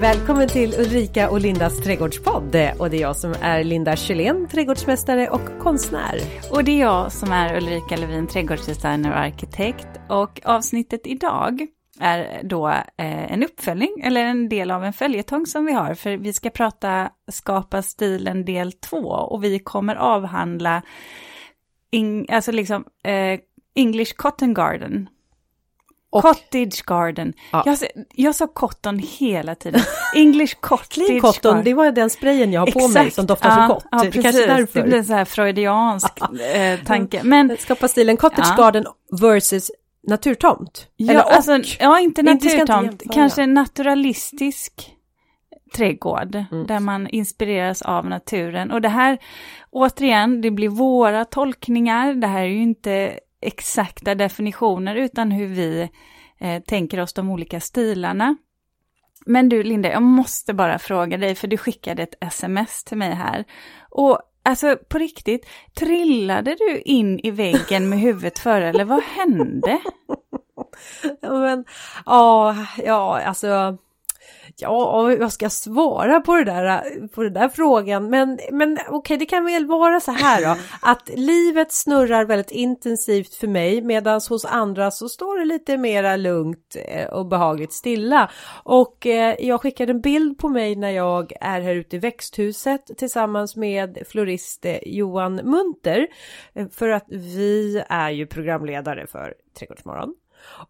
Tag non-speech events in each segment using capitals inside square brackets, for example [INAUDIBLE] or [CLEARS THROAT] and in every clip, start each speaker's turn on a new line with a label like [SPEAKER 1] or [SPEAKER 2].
[SPEAKER 1] Välkommen till Ulrika och Lindas trädgårdspodd. Och det är jag som är Linda Kjellén, trädgårdsmästare och konstnär.
[SPEAKER 2] Och det är jag som är Ulrika Levin, trädgårdsdesigner och arkitekt. Och avsnittet idag är då eh, en uppföljning, eller en del av en följetong som vi har. För vi ska prata Skapa stilen del 2 och vi kommer avhandla in, alltså liksom, eh, English Cotton Garden.
[SPEAKER 1] Och-
[SPEAKER 2] Cottage Garden.
[SPEAKER 1] Ja.
[SPEAKER 2] Jag, jag sa cotton hela tiden. [LAUGHS] English Cottage
[SPEAKER 1] cotton,
[SPEAKER 2] Garden.
[SPEAKER 1] det var den sprayen jag har på mig som doftar så gott.
[SPEAKER 2] Ja,
[SPEAKER 1] det
[SPEAKER 2] precis.
[SPEAKER 1] kanske är därför.
[SPEAKER 2] Det blir så här freudiansk eh, tanke. Men
[SPEAKER 1] Skapa stilen Cottage
[SPEAKER 2] Ja.
[SPEAKER 1] Garden versus naturtomt.
[SPEAKER 2] ja,
[SPEAKER 1] Eller och.
[SPEAKER 2] alltså, ja, inte naturtomt, kanske naturalistisk trädgård,
[SPEAKER 1] Mm.
[SPEAKER 2] där man inspireras av naturen. Och det här, återigen, det blir våra tolkningar, det här är ju inte exakta definitioner, utan hur vi eh, tänker oss de olika stilarna. Men du Linda, jag måste bara fråga dig, för du skickade ett sms till mig här. Och alltså på riktigt, trillade du in i väggen med huvudet före, eller vad hände? [LAUGHS]
[SPEAKER 1] Ja, men, ja, ja, alltså. Ja, vad ska jag svara på det där, på den där frågan? Men, men okej, det kan väl vara så här då, [LAUGHS] att livet snurrar väldigt intensivt för mig, medan hos andra så står det lite mera lugnt eh, och behagligt stilla. Och eh, jag skickade en bild på mig när jag är här ute i växthuset tillsammans med florist eh, Johan Munter, för att vi är ju programledare för Trädgårdsmorgon.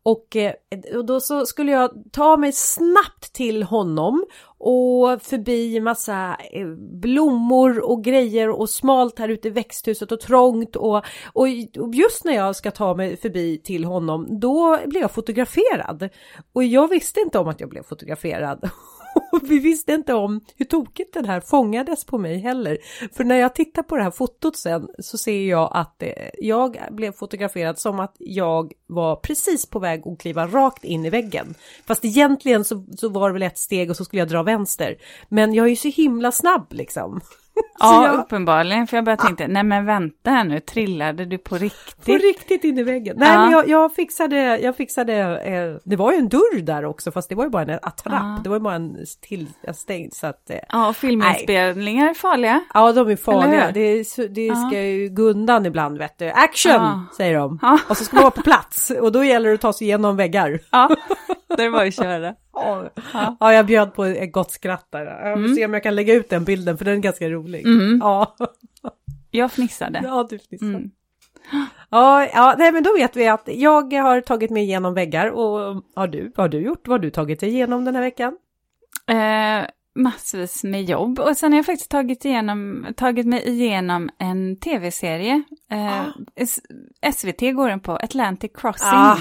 [SPEAKER 1] Och, eh, och då så skulle jag ta mig snabbt till honom och förbi massa eh, blommor och grejer och smalt här ute i växthuset och trångt och, och och just när jag ska ta mig förbi till honom då blev jag fotograferad. Och jag visste inte om att jag blev fotograferad. [LAUGHS] Och [LAUGHS] vi visste inte om hur tokigt den här fångades på mig heller. För när jag tittar på det här fotot sen så ser jag att eh, jag blev fotograferad som att jag var precis på väg att kliva rakt in i väggen. Fast egentligen så, så var det väl ett steg och så skulle jag dra vänster. Men jag är ju så himla snabb liksom.
[SPEAKER 2] Ja,
[SPEAKER 1] jag-
[SPEAKER 2] uppenbarligen, för jag bara tänkte, nej men vänta här nu, trillade du på riktigt?
[SPEAKER 1] På riktigt in i väggen. Nej
[SPEAKER 2] Ja.
[SPEAKER 1] men jag, jag fixade, jag fixade, eh, det var ju en dörr där också fast det var ju bara en attrapp.
[SPEAKER 2] Ja.
[SPEAKER 1] Det var ju bara en till, stängd så att eh,
[SPEAKER 2] Ja, och filminspelningar är farliga.
[SPEAKER 1] Ja, de är farliga. Det, det ska ju gå undan ibland, vet du. Action, säger de. Och så ska man vara på plats. Och då gäller det att ta sig igenom väggar.
[SPEAKER 2] Ja, [LAUGHS] det var ju köra.
[SPEAKER 1] Ja, ja jag bjöd på ett gott skratt där. Jag
[SPEAKER 2] Mm.
[SPEAKER 1] får se om jag kan lägga ut den bilden, för den är ganska rolig. Ja,
[SPEAKER 2] Jag fnissade.
[SPEAKER 1] ja du fnissar.
[SPEAKER 2] Mm.
[SPEAKER 1] Ja, ja nej, men då vet vi att jag har tagit mig igenom väggar. Och har du, har du gjort? Vad har du tagit dig igenom den här veckan?
[SPEAKER 2] Eh, massvis med jobb. Och sen har jag faktiskt tagit, igenom, tagit mig igenom en tv-serie. Eh, S- SVT går den på, Atlantic Crossing.
[SPEAKER 1] Ah,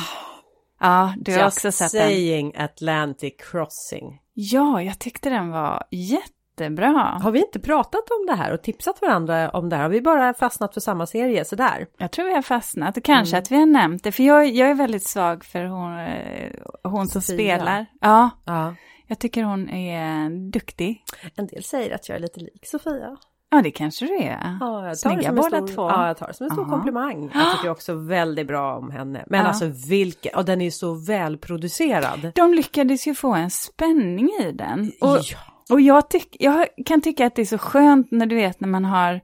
[SPEAKER 2] ja, du har
[SPEAKER 1] just
[SPEAKER 2] också sett den.
[SPEAKER 1] saying Atlantic Crossing.
[SPEAKER 2] Ja, jag tyckte den var jättebra.
[SPEAKER 1] Har vi inte pratat om det här och tipsat varandra om det här? Har vi bara fastnat för samma serie sådär?
[SPEAKER 2] Jag tror vi har fastnat och kanske
[SPEAKER 1] Mm.
[SPEAKER 2] att vi har nämnt det, för jag, jag är väldigt svag för hon, eh, hon som
[SPEAKER 1] Sofia.
[SPEAKER 2] spelar. Ja,
[SPEAKER 1] Ja.
[SPEAKER 2] jag tycker hon är duktig.
[SPEAKER 1] En del säger att jag är lite lik Sofia.
[SPEAKER 2] Ja, det kanske du är.
[SPEAKER 1] Ja, jag tar det
[SPEAKER 2] Snygga
[SPEAKER 1] som en
[SPEAKER 2] båda
[SPEAKER 1] stor,
[SPEAKER 2] två.
[SPEAKER 1] Ja, jag tar det som en stor
[SPEAKER 2] Ja.
[SPEAKER 1] komplimang. Jag tycker också väldigt bra om henne. Men
[SPEAKER 2] Ja.
[SPEAKER 1] alltså vilken, och den är så välproducerad.
[SPEAKER 2] De lyckades ju få en spänning i den. Och,
[SPEAKER 1] Ja.
[SPEAKER 2] och jag, tyck, jag kan tycka att det är så skönt när du vet när man har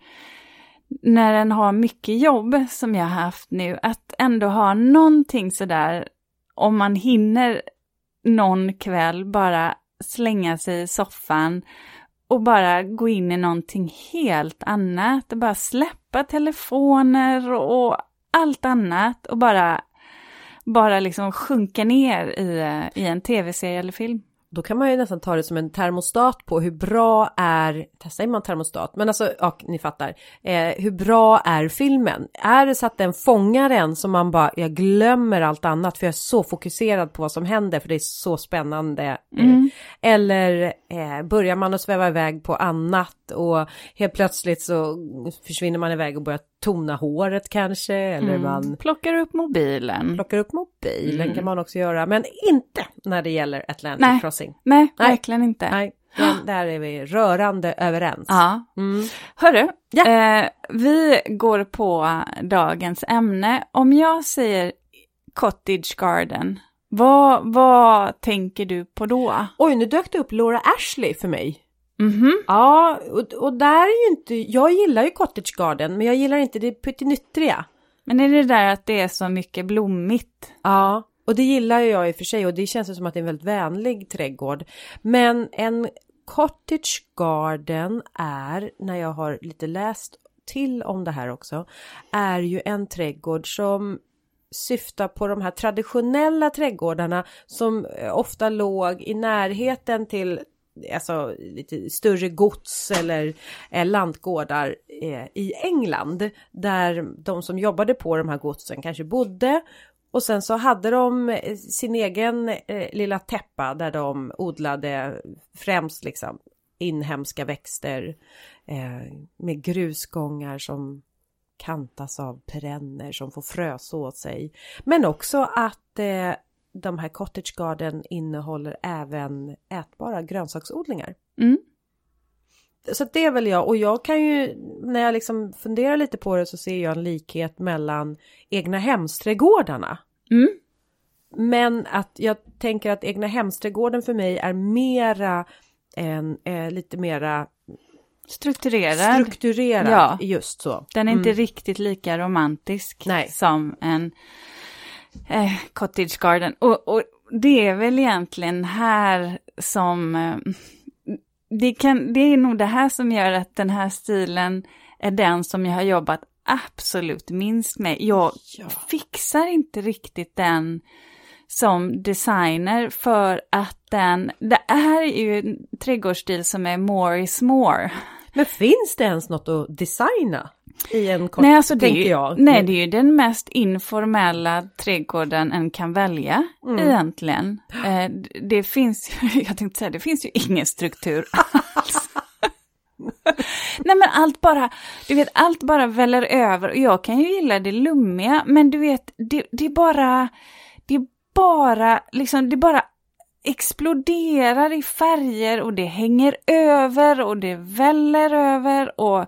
[SPEAKER 2] när den har mycket jobb som jag har haft nu, att ändå ha någonting sådär, om man hinner någon kväll bara slänga sig i soffan och bara gå in i någonting helt annat, och bara släppa telefoner och allt annat och bara, bara liksom sjunka ner i, eh, i en tv-serie eller film.
[SPEAKER 1] Då kan man ju nästan ta det som en termostat på hur bra är, säger man termostat, men alltså, ja, ni fattar. Eh, hur bra är filmen? Är det så att den fångar en som man bara, jag glömmer allt annat för jag är så fokuserad på vad som händer för det är så spännande.
[SPEAKER 2] Mm.
[SPEAKER 1] Eller eh, börjar man att sväva iväg på annat och helt plötsligt så försvinner man iväg och börjar tona håret kanske. Eller man
[SPEAKER 2] Plockar upp mobilen.
[SPEAKER 1] plockar upp mobilen
[SPEAKER 2] Mm.
[SPEAKER 1] kan man också göra. Men inte när det gäller Atlantic
[SPEAKER 2] Nej.
[SPEAKER 1] Crossing.
[SPEAKER 2] Nej,
[SPEAKER 1] Nej.
[SPEAKER 2] verkligen inte.
[SPEAKER 1] Nej, den, [GASPS] där är vi rörande överens.
[SPEAKER 2] Ja.
[SPEAKER 1] Mm.
[SPEAKER 2] Hörru,
[SPEAKER 1] Ja.
[SPEAKER 2] eh, vi går på dagens ämne. Om jag säger cottage garden, Vad, vad tänker du på då?
[SPEAKER 1] Oj, nu dök det upp Laura Ashley för mig.
[SPEAKER 2] Mhm.
[SPEAKER 1] Ja, och, och där är ju inte, jag gillar ju Cottage Garden, men jag gillar inte det pyttinuttriga.
[SPEAKER 2] Men är det där att det är så mycket blommigt?
[SPEAKER 1] Ja, och det gillar ju jag i och för sig och det känns som att det är en väldigt vänlig trädgård. Men en Cottage Garden är, när jag har lite läst till om det här också, är ju en trädgård som syftar på de här traditionella trädgårdarna som eh, ofta låg i närheten till alltså lite större gods eller eh, lantgårdar eh, i England där de som jobbade på de här godsen kanske bodde och sen så hade de eh, sin egen eh, lilla täppa där de odlade främst liksom inhemska växter eh, med grusgångar som kantas av perenner som får fröså åt sig. Men också att eh, de här cottage garden innehåller även ätbara grönsaksodlingar.
[SPEAKER 2] Mm.
[SPEAKER 1] Så det är väl jag och jag kan ju när jag liksom funderar lite på det så ser jag en likhet mellan egna hemsträdgårdarna.
[SPEAKER 2] Mm.
[SPEAKER 1] Men att jag tänker att egna hemsträdgården för mig är mera en eh, lite mera
[SPEAKER 2] Strukturerad.
[SPEAKER 1] strukturerad.
[SPEAKER 2] Ja.
[SPEAKER 1] Just så.
[SPEAKER 2] Den är inte
[SPEAKER 1] Mm.
[SPEAKER 2] riktigt lika romantisk
[SPEAKER 1] Nej.
[SPEAKER 2] som en eh, cottage garden. Och, och det är väl egentligen här som... Eh, det, kan, det är nog det här som gör att den här stilen är den som jag har jobbat absolut minst med. Jag
[SPEAKER 1] Ja.
[SPEAKER 2] fixar inte riktigt den som designer för att den, det här är ju en trädgårdsstil som är more is more.
[SPEAKER 1] Men finns det ens något att designa i en kort,
[SPEAKER 2] Nej, alltså det,
[SPEAKER 1] tänker
[SPEAKER 2] ju,
[SPEAKER 1] jag.
[SPEAKER 2] nej, det är ju den mest informella trädgården en kan välja
[SPEAKER 1] Mm.
[SPEAKER 2] egentligen. Eh, det finns ju, [LAUGHS] jag tänkte säga, det finns ju ingen struktur alls. [LAUGHS] nej men allt bara, du vet, allt bara väller över och jag kan ju gilla det lummiga, men du vet, det, det är bara, det är bara, liksom, det bara exploderar i färger och det hänger över och det väller över och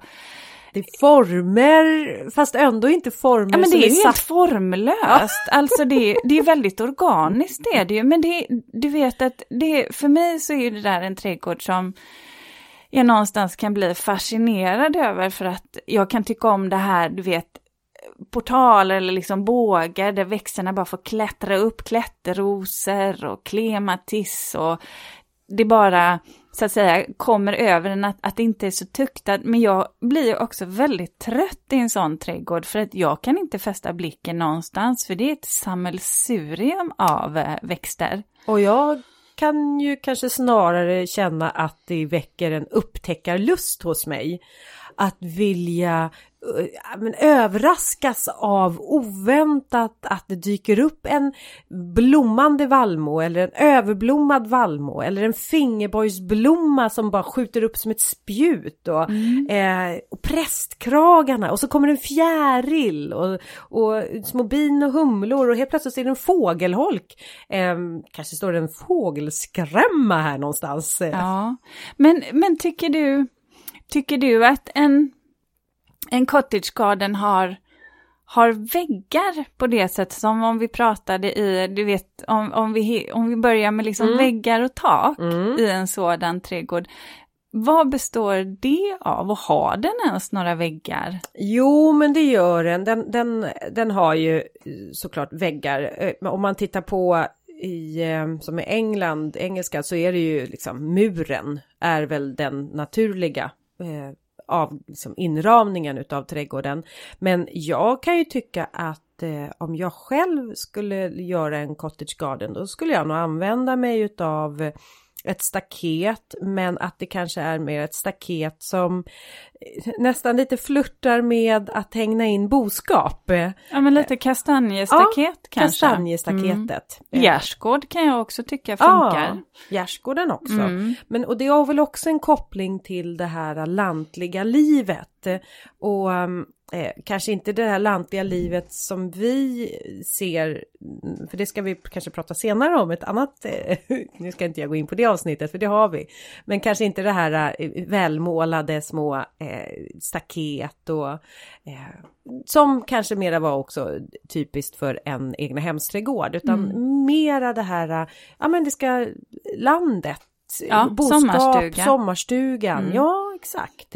[SPEAKER 1] Det är former, fast ändå inte former
[SPEAKER 2] Ja men det är ju helt formlöst. Alltså det, är- det är väldigt organiskt det är det ju. Men det, du vet att det, för mig så är det där en trädgård som jag någonstans kan bli fascinerad över för att jag kan tycka om det här, du vet, portaler eller liksom bågar där växterna bara får klättra upp, klätterrosor och klematis och det bara så att säga kommer över en att, att det inte är så tuktat. Men jag blir också väldigt trött i en sån trädgård för att jag kan inte fästa blicken någonstans för det är ett sammelsurium av eh, växter.
[SPEAKER 1] Och jag kan ju kanske snarare känna att det väcker en upptäckarlust hos mig. Att vilja men överraskas av oväntat att det dyker upp en blommande vallmo eller en överblommad vallmo eller en fingerborgsblomma som bara skjuter upp som ett spjut och, eh, och prästkragarna och så kommer en fjäril och, och små bin och humlor och helt plötsligt är det en fågelholk. Eh, kanske står det en fågelskrämma här någonstans.
[SPEAKER 2] Ja, men, men tycker du, tycker du att en, en cottage garden har, har väggar på det sättet som om vi pratade i, du vet, om, om, vi, om vi börjar med liksom
[SPEAKER 1] Mm.
[SPEAKER 2] väggar och tak
[SPEAKER 1] Mm.
[SPEAKER 2] i en sådan trädgård. Vad består det av och har den ens några väggar?
[SPEAKER 1] Jo, men det gör den. Den, den, den har ju eh, såklart väggar. Eh, Om man tittar på i, eh, som i England, engelska, så är det ju liksom muren är väl den naturliga eh, av liksom inramningen utav trädgården. Men jag kan ju tycka att eh, om jag själv skulle göra en cottage garden då skulle jag nog använda mig utav ett staket men att det kanske är mer ett staket som eh, nästan lite flörtar med att hängna in boskap. Eh,
[SPEAKER 2] Ja, men lite kastanjestaket kanske?
[SPEAKER 1] Kastanjestaketet.
[SPEAKER 2] Mm. Gärdsgård kan jag också tycka funkar.
[SPEAKER 1] Ja, gärdsgården också.
[SPEAKER 2] Mm.
[SPEAKER 1] Men och det har väl också en koppling till det här lantliga livet. Och um, eh, kanske inte det här lantliga livet som vi ser, för det ska vi kanske prata senare om, ett annat, eh, [LAUGHS] nu ska inte jag gå in på det avsnittet för det har vi, men kanske inte det här eh, välmålade små eh, staket och eh, som kanske mera var också typiskt för en egna hemsträdgård utan mm. mera det här, ja men det ska landet
[SPEAKER 2] ja, boskap, sommarstuga.
[SPEAKER 1] sommarstugan. Mm. Ja, exakt.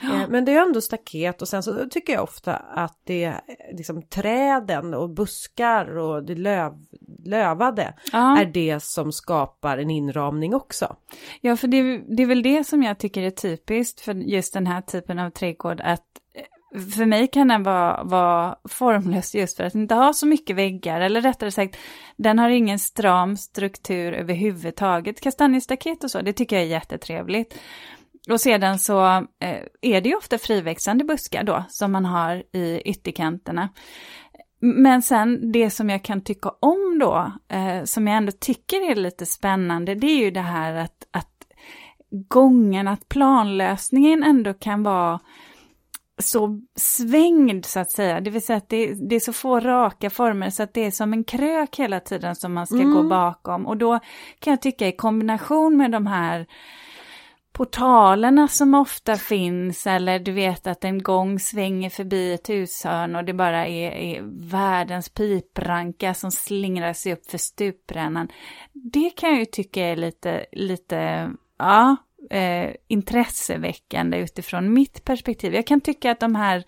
[SPEAKER 1] Ja. Men det är ändå staket och sen så tycker jag ofta att det är liksom träden och buskar och det löv, lövade ja. är det som skapar en inramning också.
[SPEAKER 2] Ja, för det, det är väl det som jag tycker är typiskt för just den här typen av trädgård att för mig kan den vara, vara formlös just för att den inte har så mycket väggar, eller rättare sagt, den har ingen stram struktur överhuvudtaget. Kastanjestaket och så, det tycker jag är jättetrevligt. Och sedan så eh, är det ju ofta friväxande buskar då, som man har i ytterkanterna. Men sen det som jag kan tycka om då, eh, som jag ändå tycker är lite spännande, det är ju det här att, att gången, att planlösningen ändå kan vara så svängd så att säga, det vill säga att det, det, är så få raka former så att det är som en krök hela tiden som man ska mm. gå bakom och då kan jag tycka i kombination med de här portalerna som ofta finns eller du vet att en gång svänger förbi ett hushörn och det bara är, är världens pipranka som slingrar sig upp för stuprännan. Det kan jag ju tycka är lite, lite, ja, eh, intresseväckande utifrån mitt perspektiv. Jag kan tycka att de här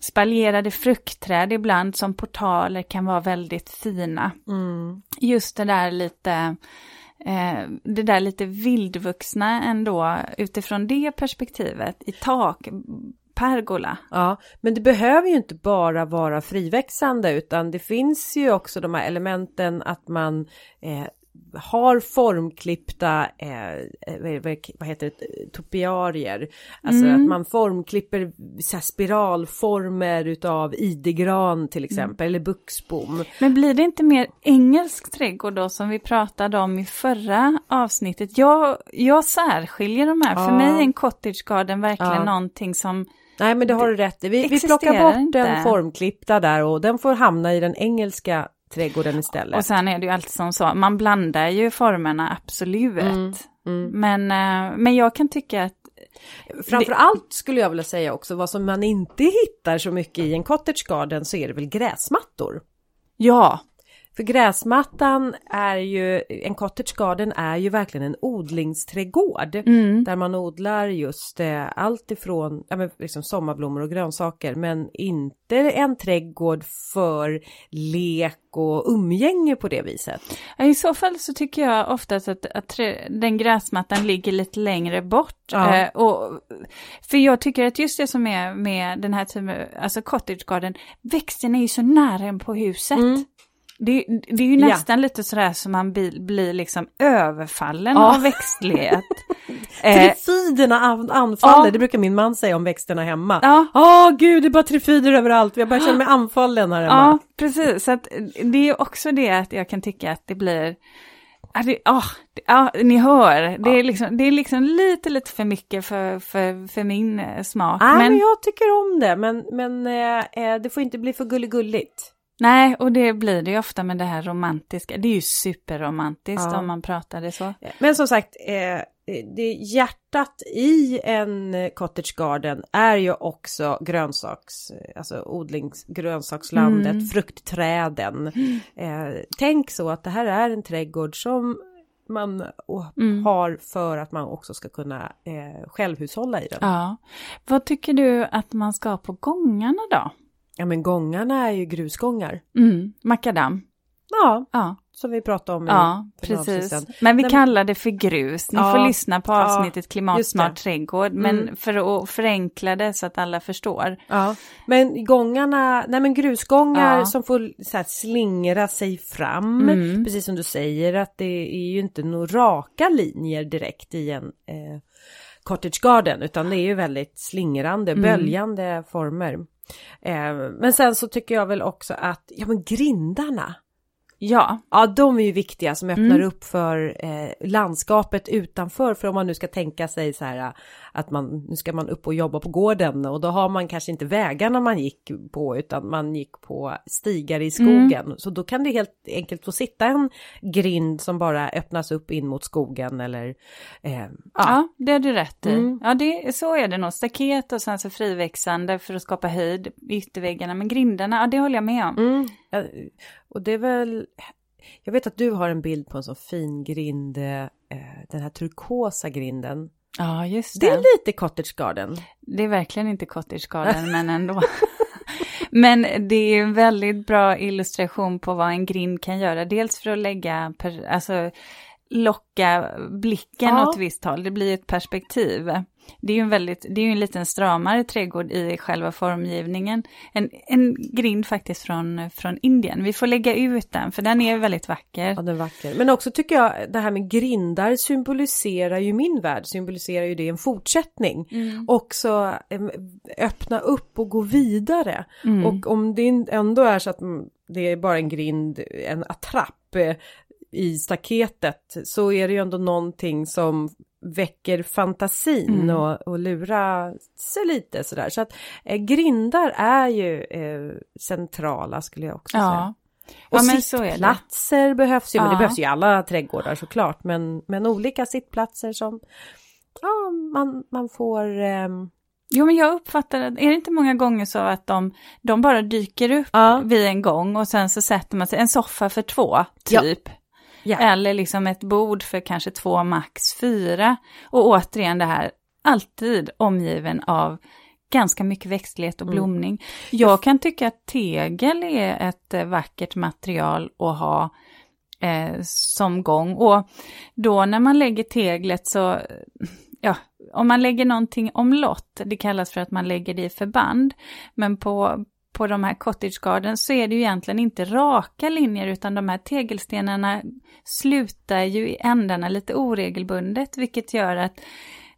[SPEAKER 2] spaljerade fruktträd ibland som portaler kan vara väldigt fina. Mm. Just det där lite Eh, det där lite vildvuxna ändå utifrån det perspektivet i tak, pergola.
[SPEAKER 1] Ja, men det behöver ju inte bara vara friväxande utan det finns ju också de här elementen att man eh, har formklippta, eh, eh vad heter det, topiarier. Alltså mm. att man formklipper så spiralformer utav idegran till exempel, mm. eller buxbom.
[SPEAKER 2] Men blir det inte mer engelsk trädgård då som vi pratade om i förra avsnittet? Jag, jag särskiljer de här, ja. för mig är en cottage garden verkligen ja. någonting som
[SPEAKER 1] Nej men det har du rätt i. Vi, vi plockar bort inte. den formklippta där och den får hamna i den engelska trädgården istället.
[SPEAKER 2] Och sen är det ju alltid som så, man blandar ju formerna absolut. Mm, mm. Men, eh, men jag kan tycka att
[SPEAKER 1] Framförallt skulle jag vilja säga också vad som man inte hittar så mycket i en cottage garden så är det väl gräsmattor.
[SPEAKER 2] Ja,
[SPEAKER 1] för gräsmattan är ju, en cottage garden är ju verkligen en odlingsträdgård. Mm. Där man odlar just eh, allt ifrån ja, men liksom sommarblommor och grönsaker men inte en trädgård för lek och umgänge på det viset.
[SPEAKER 2] I så fall så tycker jag oftast att, att den gräsmattan ligger lite längre bort. Ja. Eh, och, för jag tycker att just det som är med den här typen, alltså cottage garden, växten är ju så nära på huset. Mm. Det, det är ju nästan ja. lite sådär som man blir, blir liksom överfallen ja. av växtlighet. [LAUGHS]
[SPEAKER 1] Trifiderna anfaller, ja. det brukar min man säga om växterna hemma. Ja, oh, gud det är bara trifider överallt, jag börjar känna mig anfallen här hemma.
[SPEAKER 2] Ja, precis, så att det är också det att jag kan tycka att det blir Ja, det, oh, ja, ni hör, det, är liksom, det är liksom lite, lite för mycket för, för, för min eh, smak.
[SPEAKER 1] Nej, men... men jag tycker om det, men, men eh, det får inte bli för gulligulligt.
[SPEAKER 2] Nej, och det blir det ju ofta med det här romantiska. Det är ju superromantiskt ja. om man pratar det så.
[SPEAKER 1] Men som sagt, eh, det hjärtat i en cottage garden är ju också grönsaks, alltså odlings, grönsakslandet, mm. fruktträden. Eh, tänk så att det här är en trädgård som man mm. har för att man också ska kunna eh, självhushålla i den.
[SPEAKER 2] Ja. Vad tycker du att man ska ha på gångarna då?
[SPEAKER 1] Ja men gångarna är ju grusgångar.
[SPEAKER 2] Mm, makadam.
[SPEAKER 1] Ja, ja, som vi pratade om.
[SPEAKER 2] Ja, precis. Men vi Nej, kallar det för grus. Ni ja, får lyssna på avsnittet ja, Klimatsmart trädgård. Men mm. för att förenkla det så att alla förstår.
[SPEAKER 1] Ja, men gångarna, nej men grusgångar ja. som får så här, slingra sig fram. Mm. Precis som du säger att det är ju inte några raka linjer direkt i en eh, cottage garden. Utan det är ju väldigt slingrande, mm. böljande former. Eh, men sen så tycker jag väl också att, ja men grindarna.
[SPEAKER 2] Ja.
[SPEAKER 1] Ja, de är ju viktiga som öppnar
[SPEAKER 2] Mm.
[SPEAKER 1] upp för eh, landskapet utanför. För om man nu ska tänka sig så här eh, att man, nu ska man upp och jobba på gården och då har man kanske inte vägarna man gick på utan man gick på stigar i skogen. Så då kan det helt enkelt få sitta en grind som bara öppnas upp in mot skogen eller eh, ja.
[SPEAKER 2] Ja, det har du rätt i.
[SPEAKER 1] Mm.
[SPEAKER 2] Ja, det, så är det nog. Staket och sen så friväxande för att skapa höjd i ytterväggarna. Men grindarna, ja det håller jag med om.
[SPEAKER 1] Mm. Ja, och det är väl, jag vet att du har en bild på en sån fin grind, eh, den här turkosa grinden.
[SPEAKER 2] Ja, just
[SPEAKER 1] Det
[SPEAKER 2] det.
[SPEAKER 1] är lite cottage garden.
[SPEAKER 2] Det är verkligen inte cottage garden, [LAUGHS] men ändå. Men det är en väldigt bra illustration på vad en grind kan göra. Dels för att lägga, per, alltså locka blicken
[SPEAKER 1] Ja.
[SPEAKER 2] åt visst håll. Det blir ett perspektiv. Det är ju en väldigt, det är en liten stramare trädgård i själva formgivningen. En, en grind faktiskt från, från Indien. Vi får lägga ut den, för den är väldigt vacker.
[SPEAKER 1] Ja, den är vacker. Men också tycker jag det här med grindar symboliserar ju min värld, symboliserar ju det en fortsättning. Också em, öppna upp och gå vidare.
[SPEAKER 2] Mm.
[SPEAKER 1] Och om det ändå är så att mm, det är bara en grind, en attrapp eh, i staketet så är det ju ändå någonting som väcker fantasin
[SPEAKER 2] Mm.
[SPEAKER 1] och, och lura sig lite sådär. Så att eh, grindar är ju eh, centrala skulle jag också säga.
[SPEAKER 2] Ja.
[SPEAKER 1] Och
[SPEAKER 2] Ja, det.
[SPEAKER 1] sittplatser behövs ju, men det
[SPEAKER 2] Ja.
[SPEAKER 1] behövs ju i alla trädgårdar såklart. Men, men olika sittplatser som ja, man, man får... ehm,
[SPEAKER 2] Jo, men jag uppfattar att, är det inte många gånger så att de, de bara dyker upp
[SPEAKER 1] Ja.
[SPEAKER 2] vid en gång och sen så sätter man sig, en soffa för två,
[SPEAKER 1] Ja.
[SPEAKER 2] typ.
[SPEAKER 1] Ja.
[SPEAKER 2] Eller liksom ett bord för kanske två, max fyra. Och återigen det här, alltid omgiven av ganska mycket växtlighet och
[SPEAKER 1] Mm.
[SPEAKER 2] blomning. Jag kan tycka att tegel är ett eh, vackert material att ha eh, som gång. Och då när man lägger teglet så, ja, om man lägger någonting omlott, det kallas för att man lägger det i förband, men på, på de här cottage garden så är det ju egentligen inte raka linjer utan de här tegelstenarna slutar ju i ändarna lite oregelbundet vilket gör att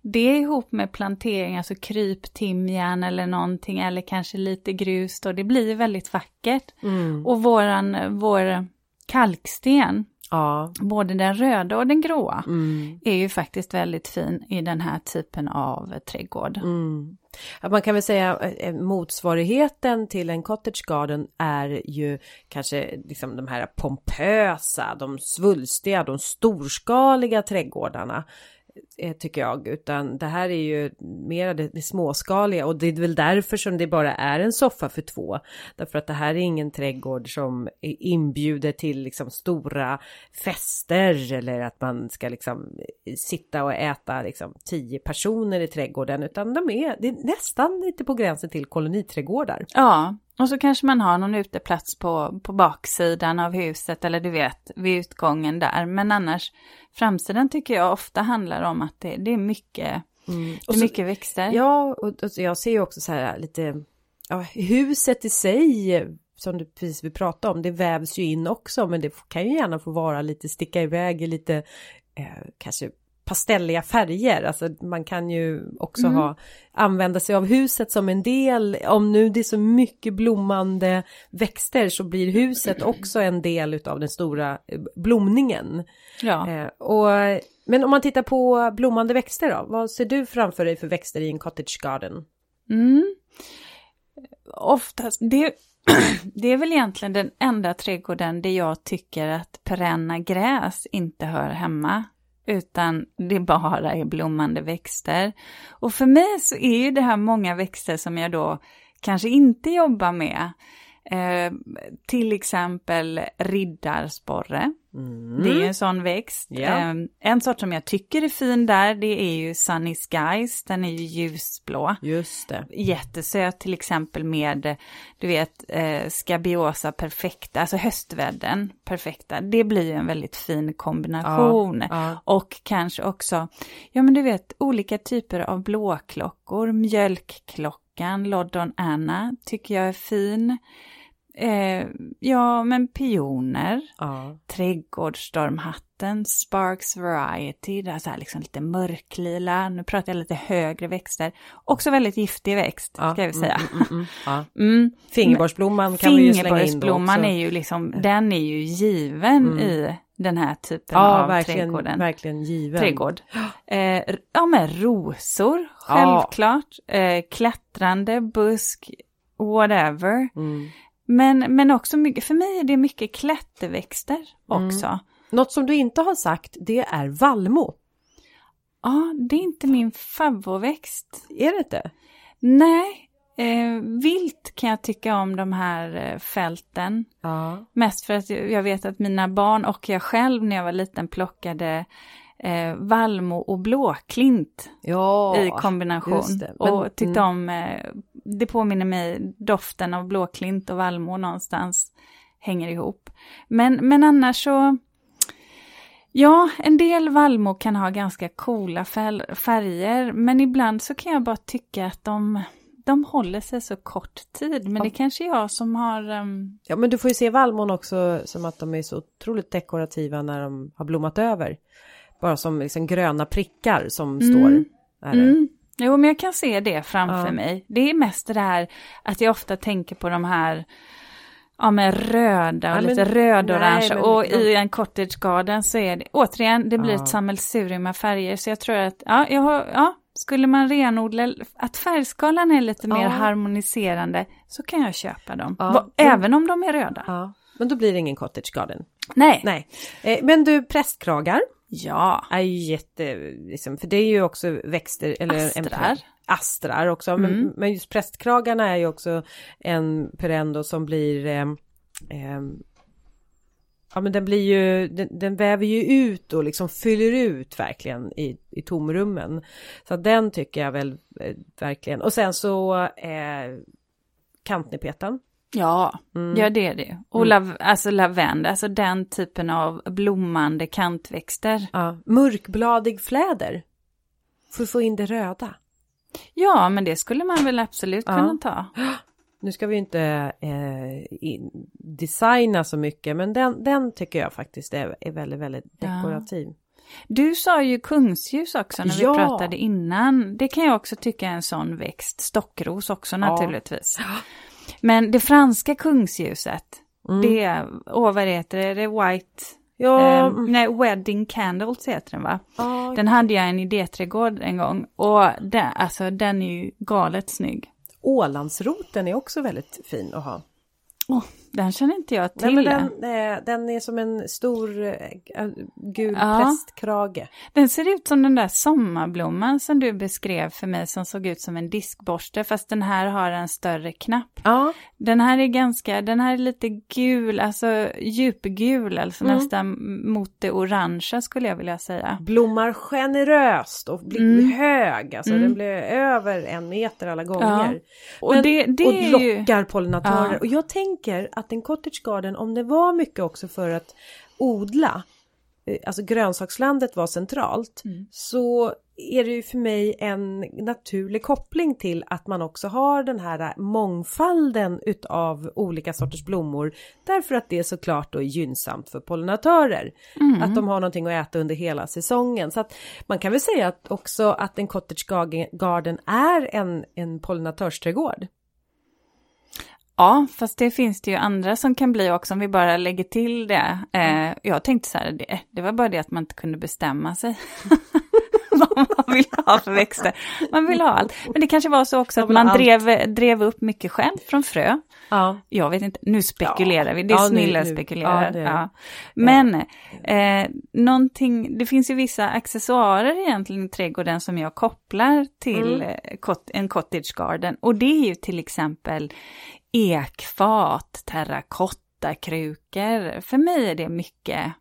[SPEAKER 2] det ihop med plantering, alltså kryptimjan eller någonting eller kanske lite grus då, det blir väldigt vackert.
[SPEAKER 1] mm,
[SPEAKER 2] Och våran, vår kalksten,
[SPEAKER 1] ja.
[SPEAKER 2] både den röda och den gråa,
[SPEAKER 1] Mm,
[SPEAKER 2] är ju faktiskt väldigt fin i den här typen av trädgård.
[SPEAKER 1] mm. Man kan väl säga eh, motsvarigheten till en cottage garden är ju kanske liksom de här pompösa, de svulstiga, de storskaliga trädgårdarna. Eh, tycker jag, utan det här är ju mer det, det småskaliga och det är väl därför som det bara är en soffa för två. Därför att det här är ingen trädgård som inbjuder till liksom stora fester eller att man ska liksom eh, sitta och äta liksom tio personer i trädgården utan de är, det är nästan lite på gränsen till koloniträdgårdar.
[SPEAKER 2] Ja, och så kanske man har någon uteplats på, på baksidan av huset eller du vet, vid utgången där. Men annars, framsidan tycker jag ofta handlar om att det, det är mycket, det
[SPEAKER 1] Och
[SPEAKER 2] är
[SPEAKER 1] så-
[SPEAKER 2] mycket växter.
[SPEAKER 1] Ja, och, och jag ser ju också så här lite, ja, huset i sig som du precis vi pratade om, det vävs ju in också, men det kan ju gärna få vara lite sticka iväg i lite eh, kanske pastelliga färger. Alltså man kan ju också
[SPEAKER 2] Mm.
[SPEAKER 1] ha använda sig av huset som en del. Om nu det är så mycket blommande växter så blir huset [CLEARS THROAT] också en del utav den stora eh, blomningen.
[SPEAKER 2] Ja.
[SPEAKER 1] Eh, och, men om man tittar på blommande växter då, vad ser du framför dig för växter i en cottage garden?
[SPEAKER 2] Mm. Oftast, det, [CLEARS THROAT] det är väl egentligen den enda trädgården där jag tycker att perenna gräs inte hör hemma. Utan det bara är blommande växter. Och för mig så är ju det här många växter som jag då kanske inte jobbar med. Eh, till exempel riddarsporre. Det är ju en sån växt.
[SPEAKER 1] Mm. Ja.
[SPEAKER 2] Eh, en sort som jag tycker är fin där, det är ju Sunny Skies. Den är ju ljusblå.
[SPEAKER 1] Just det.
[SPEAKER 2] Jättesöt till exempel med, du vet, eh, Scabiosa perfekta, alltså höstvädden perfekta. Det blir ju en väldigt fin kombination.
[SPEAKER 1] Ja,
[SPEAKER 2] Och kanske också, ja men du vet, olika typer av blåklockor, mjölkklockan, Loddon Anna tycker jag är fin. Eh, ja, men pioner,
[SPEAKER 1] Ja.
[SPEAKER 2] trädgårdsstormhatten, Sparks Variety, det är så här liksom lite mörklila, nu pratar jag lite högre växter. Också väldigt giftig växt,
[SPEAKER 1] Ja.
[SPEAKER 2] ska jag säga.
[SPEAKER 1] Mm, mm, mm, ja. [LAUGHS]
[SPEAKER 2] Mm.
[SPEAKER 1] Fingerborgsblomman kan vi ju slänga in då också.
[SPEAKER 2] är ju liksom, den är ju given
[SPEAKER 1] Mm.
[SPEAKER 2] i den här typen
[SPEAKER 1] Ja,
[SPEAKER 2] av
[SPEAKER 1] verkligen,
[SPEAKER 2] trädgården.
[SPEAKER 1] verkligen given.
[SPEAKER 2] Trädgård. Eh, ja, men rosor, självklart. Eh, klättrande, busk, whatever.
[SPEAKER 1] Mm.
[SPEAKER 2] Men, men också mycket, för mig är det mycket klätterväxter också.
[SPEAKER 1] Något som du inte har sagt, det är vallmo.
[SPEAKER 2] Ja, det är inte min favoritväxt.
[SPEAKER 1] Är det inte?
[SPEAKER 2] Nej, eh, vilt kan jag tycka om de här eh, fälten.
[SPEAKER 1] Ja.
[SPEAKER 2] Mest för att jag vet att mina barn och jag själv när jag var liten plockade eh, vallmo och blåklint
[SPEAKER 1] Ja,
[SPEAKER 2] i kombination.
[SPEAKER 1] Men-
[SPEAKER 2] och tyckte
[SPEAKER 1] mm.
[SPEAKER 2] om, eh, det påminner mig, doften av blåklint och vallmo någonstans hänger ihop. Men, men annars så, ja, en del vallmo kan ha ganska coola färger, men ibland så kan jag bara tycka att de, de håller sig så kort tid. Men det är kanske jag som har, ehm,
[SPEAKER 1] Ja, men du får ju se vallmon också som att de är så otroligt dekorativa när de har blommat över. Bara som liksom gröna prickar som står. Där.
[SPEAKER 2] Mm. Jo, men jag kan se det framför
[SPEAKER 1] Ja.
[SPEAKER 2] mig. Det är mest det här att jag ofta tänker på de här Ja men röda och
[SPEAKER 1] Ja, men-
[SPEAKER 2] lite rödorange
[SPEAKER 1] nej, men-
[SPEAKER 2] och i en cottage garden så är det återigen det blir
[SPEAKER 1] Ja.
[SPEAKER 2] ett sammelsurium av färger så jag tror att ja, jag har, ja skulle man renodla att färgskalan är lite mer
[SPEAKER 1] Ja.
[SPEAKER 2] harmoniserande så kan jag köpa dem.
[SPEAKER 1] Ja.
[SPEAKER 2] Även om de är röda.
[SPEAKER 1] Men då blir det ingen cottage garden.
[SPEAKER 2] Nej.
[SPEAKER 1] Nej, eh, men du prästkragar
[SPEAKER 2] Ja.
[SPEAKER 1] är ju jätte, liksom, för det är ju också växter eller en
[SPEAKER 2] Astrar.
[SPEAKER 1] astrar också,
[SPEAKER 2] Mm.
[SPEAKER 1] men, men just prästkragarna är ju också en perendo som blir ehm, ehm, Ja men den blir ju, den, den väver ju ut och liksom fyller ut verkligen i, i tomrummen. Så den tycker jag väl eh, verkligen. Och sen så eh, kantnepetan.
[SPEAKER 2] Ja,
[SPEAKER 1] Mm.
[SPEAKER 2] ja det är det. Och lav, alltså lavendel, alltså den typen av blommande kantväxter.
[SPEAKER 1] Ja, mörkbladig fläder. För att få in det röda.
[SPEAKER 2] Ja, men det skulle man väl absolut
[SPEAKER 1] Ja.
[SPEAKER 2] kunna ta. [GASPS]
[SPEAKER 1] Nu ska vi inte eh, designa så mycket men den, den tycker jag faktiskt är, är väldigt, väldigt
[SPEAKER 2] Ja.
[SPEAKER 1] dekorativ.
[SPEAKER 2] Du sa ju kungsljus också när
[SPEAKER 1] Ja.
[SPEAKER 2] vi pratade innan. Det kan jag också tycka är en sån växt. Stockros också naturligtvis. [GASPS] [GASPS] Men det franska kungsljuset,
[SPEAKER 1] Mm.
[SPEAKER 2] det, åh vad heter det, det är White,
[SPEAKER 1] Ja,
[SPEAKER 2] eh, nej Wedding Candles heter den va?
[SPEAKER 1] ja,
[SPEAKER 2] Den hade jag i en idéträdgård en gång och den, alltså den är ju galet snygg.
[SPEAKER 1] Ålandsroten är också väldigt fin att ha.
[SPEAKER 2] Åh, den känner inte jag till.
[SPEAKER 1] Nej, men den, eh, den är som en stor eh, gul
[SPEAKER 2] Ja.
[SPEAKER 1] prästkrage.
[SPEAKER 2] Den ser ut som den där sommarblomman som du beskrev för mig som såg ut som en diskborste fast den här har en större knapp.
[SPEAKER 1] Ja,
[SPEAKER 2] Den här är ganska, den här är lite gul, alltså djupgul, alltså
[SPEAKER 1] Mm.
[SPEAKER 2] nästan mot det orangea skulle jag vilja säga.
[SPEAKER 1] blommar generöst och blir
[SPEAKER 2] Mm.
[SPEAKER 1] hög. Alltså
[SPEAKER 2] Mm.
[SPEAKER 1] den blir över en meter alla gånger.
[SPEAKER 2] Och
[SPEAKER 1] Men-
[SPEAKER 2] det, det
[SPEAKER 1] och
[SPEAKER 2] är ju...
[SPEAKER 1] lockar pollinatörer.
[SPEAKER 2] Ja.
[SPEAKER 1] Och jag tänker att en cottage garden, om det var mycket också för att odla, eh, alltså grönsakslandet var centralt,
[SPEAKER 2] Mm.
[SPEAKER 1] så är det ju för mig en naturlig koppling till att man också har den här mångfalden utav olika sorters blommor. Därför att det såklart då är gynnsamt för pollinatörer.
[SPEAKER 2] Mm.
[SPEAKER 1] Att de har någonting att äta under hela säsongen. Så att man kan väl säga att också att en cottage garden är en, en pollinatörsträdgård.
[SPEAKER 2] Ja, fast det finns det ju andra som kan bli också om vi bara lägger till det. Eh, jag tänkte så här, det, det var bara det att man inte kunde bestämma sig. [LAUGHS] vad man vill ha för växter. Man vill ha allt. Men det kanske var så också att man
[SPEAKER 1] allt.
[SPEAKER 2] drev, drev upp mycket själv från frö.
[SPEAKER 1] Ja.
[SPEAKER 2] Jag vet inte, nu spekulerar
[SPEAKER 1] Ja.
[SPEAKER 2] vi, det är
[SPEAKER 1] Ja,
[SPEAKER 2] snilla spekulerar.
[SPEAKER 1] ja.
[SPEAKER 2] Ja. Men eh, någonting, det finns ju vissa accessoarer egentligen i trädgården som jag kopplar till
[SPEAKER 1] Mm.
[SPEAKER 2] eh, en cottage garden. Och det är ju till exempel ekfat, terrakottakrukor. För mig är det mycket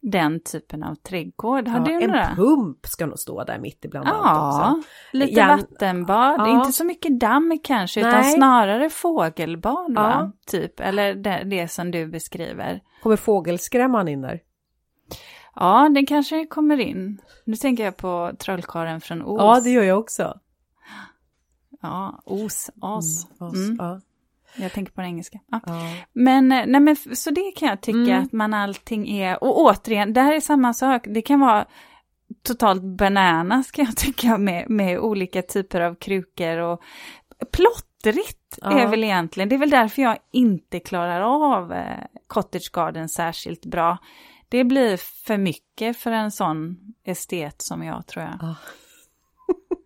[SPEAKER 2] den typen av trädgård. Har
[SPEAKER 1] Ja,
[SPEAKER 2] du
[SPEAKER 1] en
[SPEAKER 2] några?
[SPEAKER 1] pump ska nog stå där mitt ibland allt
[SPEAKER 2] Ja,
[SPEAKER 1] också.
[SPEAKER 2] lite
[SPEAKER 1] Gärna-
[SPEAKER 2] vattenbad,
[SPEAKER 1] Ja.
[SPEAKER 2] inte så mycket damm kanske, utan
[SPEAKER 1] Nej.
[SPEAKER 2] snarare fågelbad va?
[SPEAKER 1] Ja.
[SPEAKER 2] Typ, eller det, det som du beskriver.
[SPEAKER 1] Kommer fågelskrämman in där?
[SPEAKER 2] Ja, den kanske kommer in. Nu tänker jag på trollkarlen från Oz.
[SPEAKER 1] Ja, det gör jag också.
[SPEAKER 2] Ja, Os, As.
[SPEAKER 1] As,
[SPEAKER 2] Mm.
[SPEAKER 1] ja.
[SPEAKER 2] Jag tänker på den engelska. Ja.
[SPEAKER 1] Ja.
[SPEAKER 2] Men, eh, nej men så det kan jag tycka
[SPEAKER 1] Mm.
[SPEAKER 2] att man allting är, och återigen, det här är samma sak, det kan vara totalt bananas kan jag [LAUGHS] tycka med, med olika typer av krukor och plottrigt
[SPEAKER 1] Ja.
[SPEAKER 2] är väl egentligen, det är väl därför jag inte klarar av eh, Cottage Garden särskilt bra. Det blir för mycket för en sån estet som jag tror jag.
[SPEAKER 1] Ja.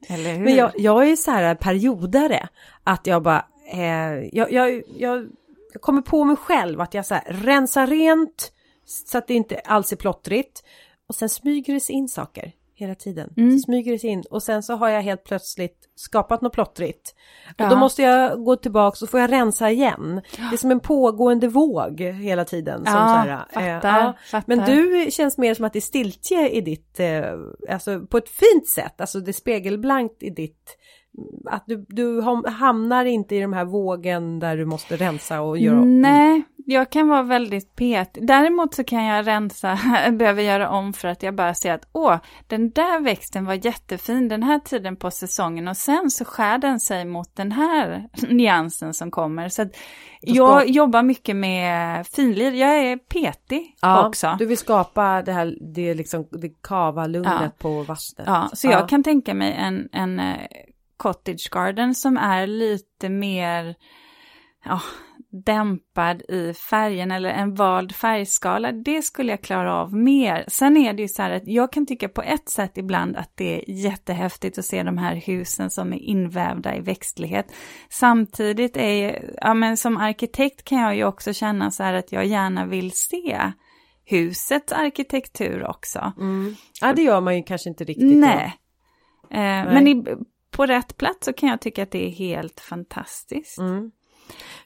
[SPEAKER 1] [LAUGHS] Men jag, jag är så här periodare, att jag bara, eh, jag, jag, jag, kommer på mig själv att jag så här rensar rent så att det inte alls är plottrigt och sen smyger det sig in saker hela tiden.
[SPEAKER 2] Mm.
[SPEAKER 1] Så smyger det sig in och sen så har jag helt plötsligt skapat något plottrigt. Och
[SPEAKER 2] Ja.
[SPEAKER 1] då måste jag gå tillbaka och får jag rensa igen. Det är som en pågående våg hela tiden. Som
[SPEAKER 2] Ja,
[SPEAKER 1] så här, eh,
[SPEAKER 2] fattar, fattar.
[SPEAKER 1] Men du känns mer som att det är stiltje i ditt, eh, alltså på ett fint sätt, alltså det är spegelblankt i ditt, att du, du ham- hamnar inte i de här vågen där du måste rensa och göra
[SPEAKER 2] Nej, jag kan vara väldigt petig. Däremot så kan jag rensa, [LAUGHS] behöver göra om för att jag bara ser att åh, den där växten var jättefin den här tiden på säsongen och sen så skär den sig mot den här [LAUGHS] nyansen som kommer. Så jag jobbar mycket med finlir, jag är petig
[SPEAKER 1] Ja,
[SPEAKER 2] också.
[SPEAKER 1] Du vill skapa det här, det liksom, det kava lugnet
[SPEAKER 2] Ja.
[SPEAKER 1] på vattnet.
[SPEAKER 2] Ja, så jag kan tänka mig en, en eh, cottage garden som är lite mer ja, dämpad i färgen eller en vald färgskala. Det skulle jag klara av mer. Sen är det ju så här att jag kan tycka på ett sätt ibland att det är jättehäftigt att se de här husen som är invävda i växtlighet. Samtidigt är, ja men som arkitekt kan jag ju också känna så här att jag gärna vill se husets arkitektur också.
[SPEAKER 1] Mm. Ja, det gör man ju kanske inte riktigt. då.
[SPEAKER 2] Nej. Eh, Men i, på rätt plats så kan jag tycka att det är helt fantastiskt.
[SPEAKER 1] Mm.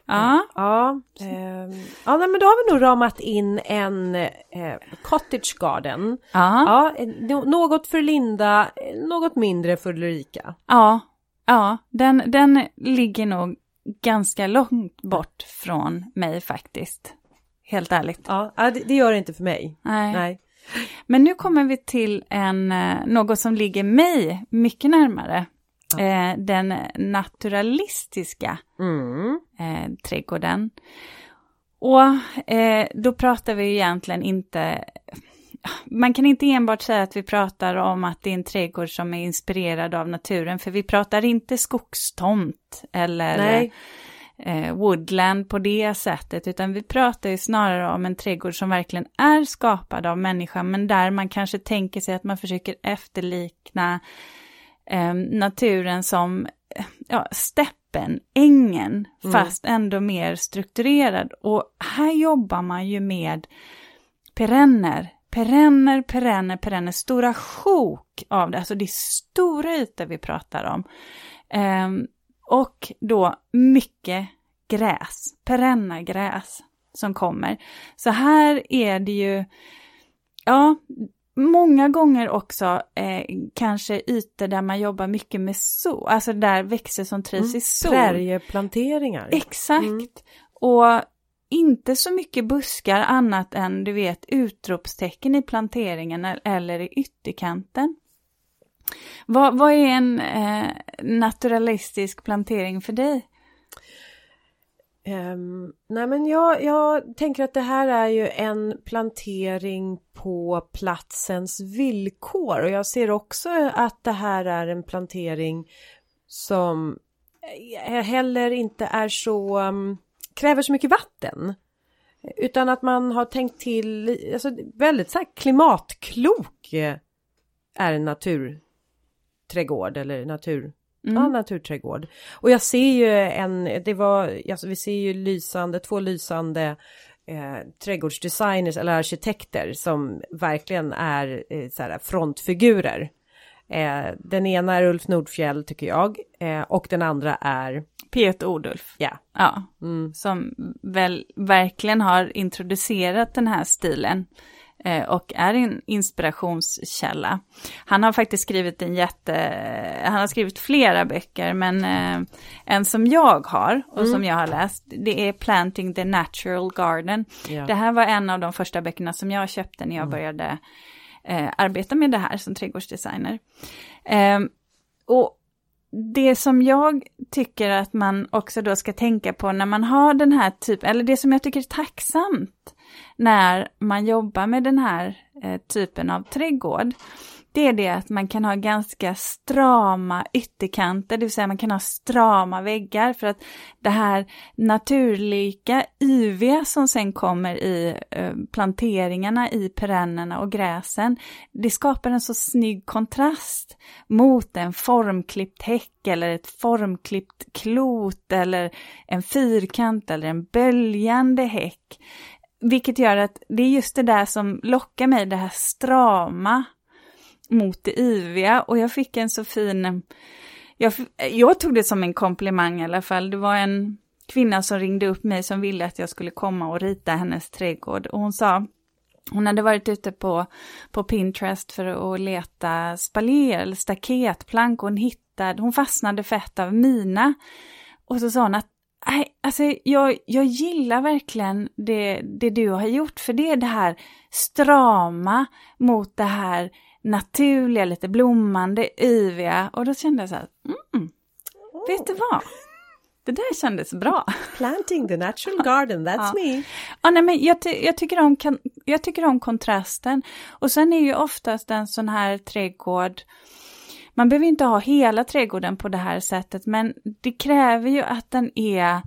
[SPEAKER 2] Ja,
[SPEAKER 1] Ja, ehm, ja nej, men då har vi nog ramat in en eh, cottage garden.
[SPEAKER 2] ja,
[SPEAKER 1] Ja, något för Linda, eh, något mindre för Ulrika.
[SPEAKER 2] ja, ja. Den, den ligger nog ganska långt bort från mig faktiskt. Helt ärligt.
[SPEAKER 1] Ja, ja, det, det gör det inte för mig.
[SPEAKER 2] Nej.
[SPEAKER 1] Nej.
[SPEAKER 2] Men nu kommer vi till en, eh, något som ligger mig mycket närmare. Eh, den naturalistiska
[SPEAKER 1] Mm.
[SPEAKER 2] eh, trädgården. Och eh, då pratar vi egentligen inte, man kan inte enbart säga att vi pratar om att det är en trädgård som är inspirerad av naturen, för vi pratar inte skogstomt eller
[SPEAKER 1] Nej.
[SPEAKER 2] eh, woodland på det sättet, utan vi pratar ju snarare om en trädgård som verkligen är skapad av människan, men där man kanske tänker sig att man försöker efterlikna eh, naturen som eh, ja, steppen, ängen, fast ändå mer strukturerad. Och här jobbar man ju med perenner, perenner, perenner, perenner, stora sjok av det, alltså det är stora ytor vi pratar om. Ehm, och då mycket gräs, perenna gräs som kommer. Så här är det ju, ja, många gånger också eh, kanske ytor där man jobbar mycket med sol, alltså där växter som trivs i sol.
[SPEAKER 1] Prärieplanteringar.
[SPEAKER 2] Exakt.
[SPEAKER 1] Mm.
[SPEAKER 2] Och inte så mycket buskar annat än du vet utropstecken i planteringen el- eller i ytterkanten. Vad, vad är en eh, naturalistisk plantering för dig?
[SPEAKER 1] Um, nej men jag, jag tänker att det här är ju en plantering på platsens villkor och jag ser också att det här är en plantering som eh, heller inte är så um, kräver så mycket vatten. Utan att man har tänkt till, alltså väldigt så här klimatklok eh, är en naturträdgård eller natur,
[SPEAKER 2] Mm.
[SPEAKER 1] Ja, naturträdgård. Och jag ser ju en, det var, alltså vi ser ju lysande, två lysande eh, trädgårdsdesigners eller arkitekter som verkligen är eh, så här, frontfigurer. Eh, den ena är Ulf Nordfjell tycker jag eh, och den andra är,
[SPEAKER 2] Peter Odulf.
[SPEAKER 1] ja,
[SPEAKER 2] Ja,
[SPEAKER 1] mm,
[SPEAKER 2] som väl verkligen har introducerat den här stilen och är en inspirationskälla. Han har faktiskt skrivit en jätte, han har skrivit flera böcker, men eh, en som jag har och som jag har läst, det är Planting the Natural Garden.
[SPEAKER 1] ja.
[SPEAKER 2] Det här var en av de första böckerna som jag köpte när jag började eh, arbeta med det här som trädgårdsdesigner. Eh, och det som jag tycker att man också då ska tänka på när man har den här typen, eller det som jag tycker är tacksamt när man jobbar med den här eh, typen av trädgård, det är det att man kan ha ganska strama ytterkanter, det vill säga man kan ha strama väggar för att det här naturlika yviga som sen kommer i eh, planteringarna i perennerna och gräsen, det skapar en så snygg kontrast mot en formklippt häck eller ett formklippt klot eller en fyrkant eller en böljande häck. Vilket gör att det är just det där som lockar mig, det här strama mot det yviga och jag fick en så fin, jag, jag tog det som en komplimang i alla fall. Det var en kvinna som ringde upp mig som ville att jag skulle komma och rita hennes trädgård och hon sa hon hade varit ute på, på Pinterest för att leta spaljer eller staketplank och hon hittade, hon fastnade för ett av mina. Och så sa hon att Nej, alltså jag, jag gillar verkligen det, det du har gjort, för det är det här strama mot det här naturliga, lite blommande, yviga. Och då kände jag så här, mm, oh. vet du vad? Det där kändes bra.
[SPEAKER 1] Planting the natural garden, that's ja. me.
[SPEAKER 2] Ja, nej, men jag, ty jag, tycker om, jag tycker om kontrasten. Och sen är ju oftast en sån här trädgård, man behöver inte ha hela trädgården på det här sättet, men det kräver ju att den är,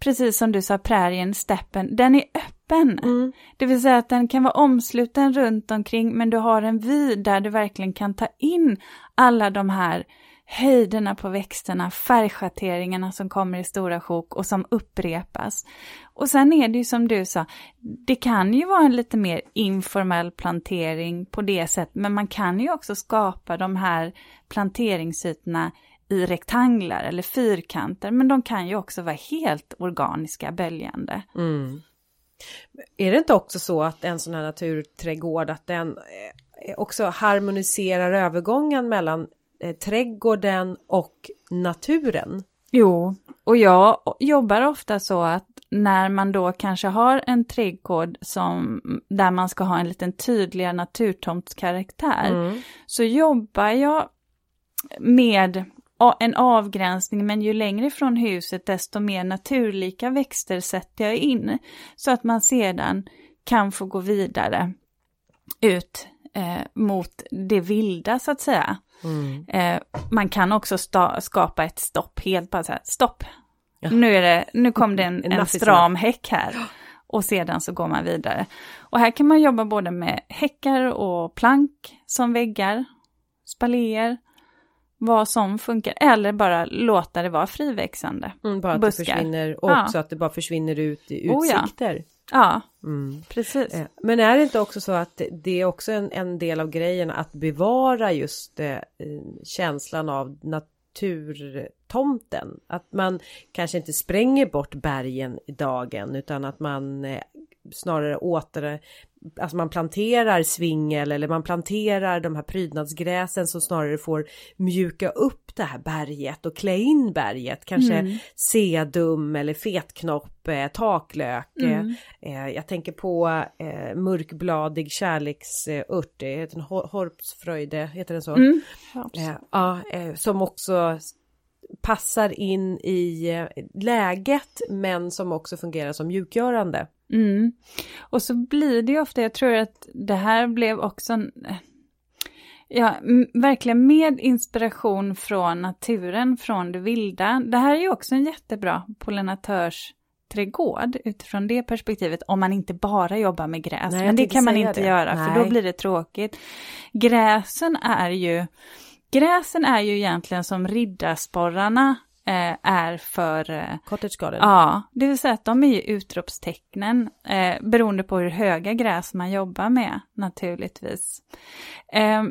[SPEAKER 2] precis som du sa, prärien, steppen, den är öppen. Mm. Det vill säga att den kan vara omsluten runt omkring, men du har en vid där du verkligen kan ta in alla de här höjderna på växterna, färgschatteringarna som kommer i stora sjok och som upprepas. Och sen är det ju som du sa, det kan ju vara en lite mer informell plantering på det sättet, men man kan ju också skapa de här planteringsytorna i rektanglar eller fyrkanter, men de kan ju också vara helt organiska, böljande. Mm.
[SPEAKER 1] Är det inte också så att en sån här naturträdgård, att den eh, också harmoniserar övergången mellan eh, trädgården och naturen?
[SPEAKER 2] Jo, och jag jobbar ofta så att när man då kanske har en trädgård som, där man ska ha en liten tydligare naturtomtskaraktär, mm. så jobbar jag med en avgränsning, men ju längre från huset desto mer naturlika växter sätter jag in. Så att man sedan kan få gå vidare ut eh, mot det vilda så att säga. Mm. Eh, man kan också skapa ett stopp, helt bara så här, stopp. Ja. Nu, är det, nu kom det en, en, en stram häck här. Och sedan så går man vidare. Och här kan man jobba både med häckar och plank som väggar, spaléer, vad som funkar, eller bara låta det vara friväxande.
[SPEAKER 1] Mm, bara att buskar. det försvinner, och också att det bara försvinner ut i utsikter.
[SPEAKER 2] Oh, ja. Ja, mm. precis. Eh,
[SPEAKER 1] men är det inte också så att det är också en, en del av grejen att bevara just eh, känslan av naturtomten? Att man kanske inte spränger bort bergen i dagen utan att man eh, snarare åter alltså man planterar svingel eller man planterar de här prydnadsgräsen som snarare får mjuka upp det här berget och klä in berget. Kanske mm. sedum eller fetknopp, eh, taklök. Mm. Eh, jag tänker på eh, mörkbladig kärleksört, det heter en Horpsfröjde, heter den så? Mm. Eh, ja, eh, som också passar in i eh, läget men som också fungerar som mjukgörande.
[SPEAKER 2] Mm. Och så blir det ju ofta, jag tror att det här blev också en, ja, verkligen med inspiration från naturen, från det vilda. Det här är ju också en jättebra pollinatörsträdgård utifrån det perspektivet, om man inte bara jobbar med gräs. Nej, Men det kan man inte det. göra, Nej. för då blir det tråkigt. Gräsen är ju Gräsen är ju egentligen som riddarsporrarna är för... Eh,
[SPEAKER 1] Cottage garden?
[SPEAKER 2] Ja, det vill säga att de är ju utropstecknen eh, beroende på hur höga gräs man jobbar med naturligtvis. Eh,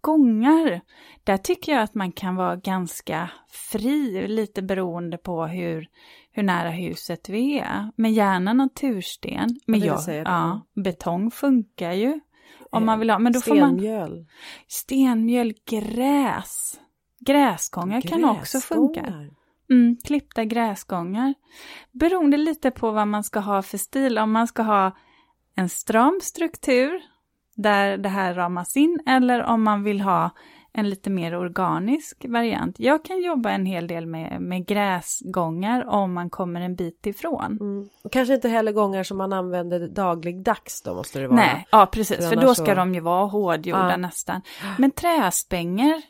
[SPEAKER 2] gångar, där tycker jag att man kan vara ganska fri, lite beroende på hur, hur nära huset vi är. Men gärna natursten. Men jag, ja, betong funkar ju. Om man vill ha, men då
[SPEAKER 1] stenmjöl.
[SPEAKER 2] får man... Stenmjöl. gräs. Gräsgångar kan också funka. Mm, klippta gräsgångar. Beroende lite på vad man ska ha för stil. Om man ska ha en stram struktur där det här ramas in eller om man vill ha en lite mer organisk variant. Jag kan jobba en hel del med, med gräsgångar om man kommer en bit ifrån.
[SPEAKER 1] Mm. Kanske inte heller gångar som man använder dagligdags då måste det vara.
[SPEAKER 2] Nej, ja precis, för,
[SPEAKER 1] För
[SPEAKER 2] då ska
[SPEAKER 1] så-
[SPEAKER 2] de ju vara hårdgjorda
[SPEAKER 1] Ja.
[SPEAKER 2] nästan. Men träspänger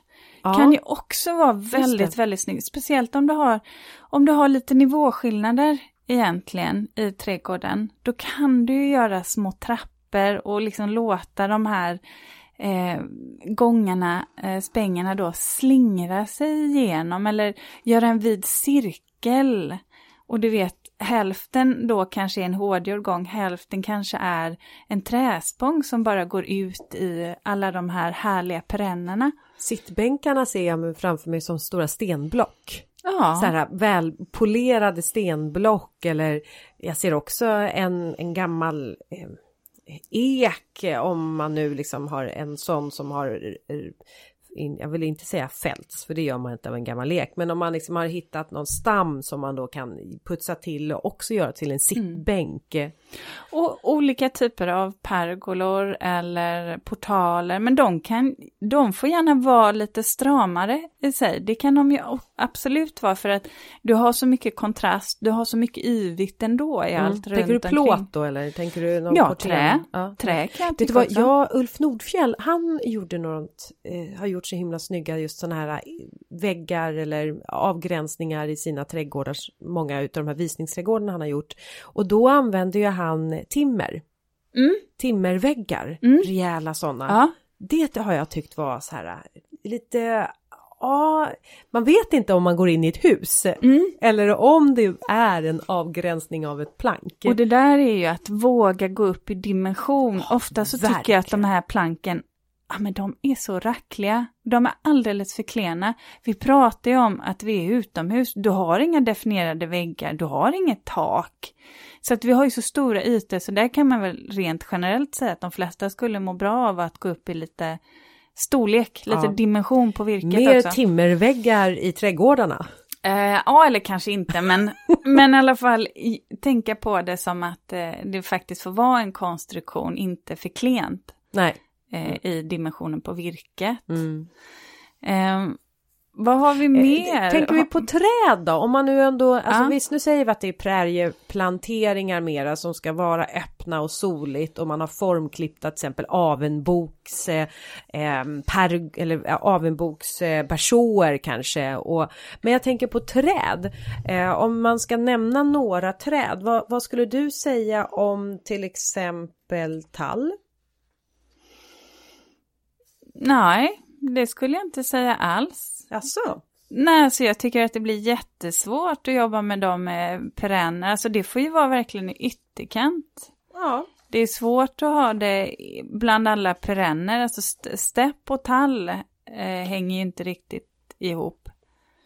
[SPEAKER 1] Ja.
[SPEAKER 2] kan ju också vara väldigt, väldigt snyggt. Speciellt om du har, om du har lite nivåskillnader egentligen i trädgården. Då kan du ju göra små trappor och liksom låta de här eh, gångarna, eh, spängerna då slingra sig igenom eller göra en vid cirkel. Och du vet, hälften då kanske är en hårdgjord gång, hälften kanske är en träspång som bara går ut i alla de här härliga perennerna.
[SPEAKER 1] Sittbänkarna ser jag framför mig som stora stenblock.
[SPEAKER 2] Ja.
[SPEAKER 1] Så här välpolerade stenblock eller jag ser också en, en gammal eh, ek om man nu liksom har en sån som har eh, in, jag vill inte säga fälts för det gör man inte av en gammal ek men om man liksom har hittat någon stam som man då kan putsa till och också göra till en sittbänk.
[SPEAKER 2] Och olika typer av pergolor eller portaler, men de, kan, de får gärna vara lite stramare i sig. Det kan de ju absolut vara för att du har så mycket kontrast, du har så mycket yvigt ändå i allt runt
[SPEAKER 1] Mm. Tänker du plåt
[SPEAKER 2] omkring.
[SPEAKER 1] då eller tänker du någon
[SPEAKER 2] Ja, trä.
[SPEAKER 1] Ja.
[SPEAKER 2] Trä kan jag
[SPEAKER 1] Vet du
[SPEAKER 2] tycka
[SPEAKER 1] vad,
[SPEAKER 2] också.
[SPEAKER 1] jag, Ulf Nordfjell, han gjorde något, eh, har gjort så himla snygga just sådana här eh, väggar eller avgränsningar i sina trädgårdar, många utav de här visningsträdgårdarna han har gjort. Och då använde ju han timmer,
[SPEAKER 2] Mm.
[SPEAKER 1] timmerväggar,
[SPEAKER 2] Mm.
[SPEAKER 1] rejäla sådana.
[SPEAKER 2] Ja,
[SPEAKER 1] Det har jag tyckt var så här lite, ja, man vet inte om man går in i ett hus
[SPEAKER 2] mm.
[SPEAKER 1] eller om det är en avgränsning av ett plank.
[SPEAKER 2] Och det där är ju att våga gå upp i dimension. Ofta så tycker jag att de här planken, ja men de är så rackliga. De är alldeles för klena. Vi pratar ju om att vi är utomhus. Du har inga definierade väggar, du har inget tak. Så att vi har ju så stora ytor, så där kan man väl rent generellt säga att de flesta skulle må bra av att gå upp i lite storlek, lite
[SPEAKER 1] Ja.
[SPEAKER 2] dimension på virket
[SPEAKER 1] Mer
[SPEAKER 2] också.
[SPEAKER 1] timmerväggar i trädgårdarna.
[SPEAKER 2] Eh, ja, eller kanske inte, men, [LAUGHS] men i alla fall tänka på det som att eh, det faktiskt får vara en konstruktion, inte för klent
[SPEAKER 1] Nej.
[SPEAKER 2] Eh, i dimensionen på virket.
[SPEAKER 1] Mm.
[SPEAKER 2] Eh, vad har vi mer?
[SPEAKER 1] Eh, Tänker vi på träd då? Om man nu ändå, alltså
[SPEAKER 2] Ja.
[SPEAKER 1] visst nu säger vi att det är prärieplanteringar mera som ska vara öppna och soligt och man har formklippta till exempel avenboks, eh, em, per, eller eh, avenboks eh, bersåer kanske. Och, men jag tänker på träd. Eh, om man ska nämna några träd, vad, vad skulle du säga om till exempel tall?
[SPEAKER 2] Nej, det skulle jag inte säga alls.
[SPEAKER 1] Alltså?
[SPEAKER 2] Nej, så jag tycker att det blir jättesvårt att jobba med dem med perenner. Alltså det får ju vara verkligen i ytterkant.
[SPEAKER 1] Ja.
[SPEAKER 2] Det är svårt att ha det bland alla perenner. Alltså st- stepp och tall eh, hänger ju inte riktigt ihop.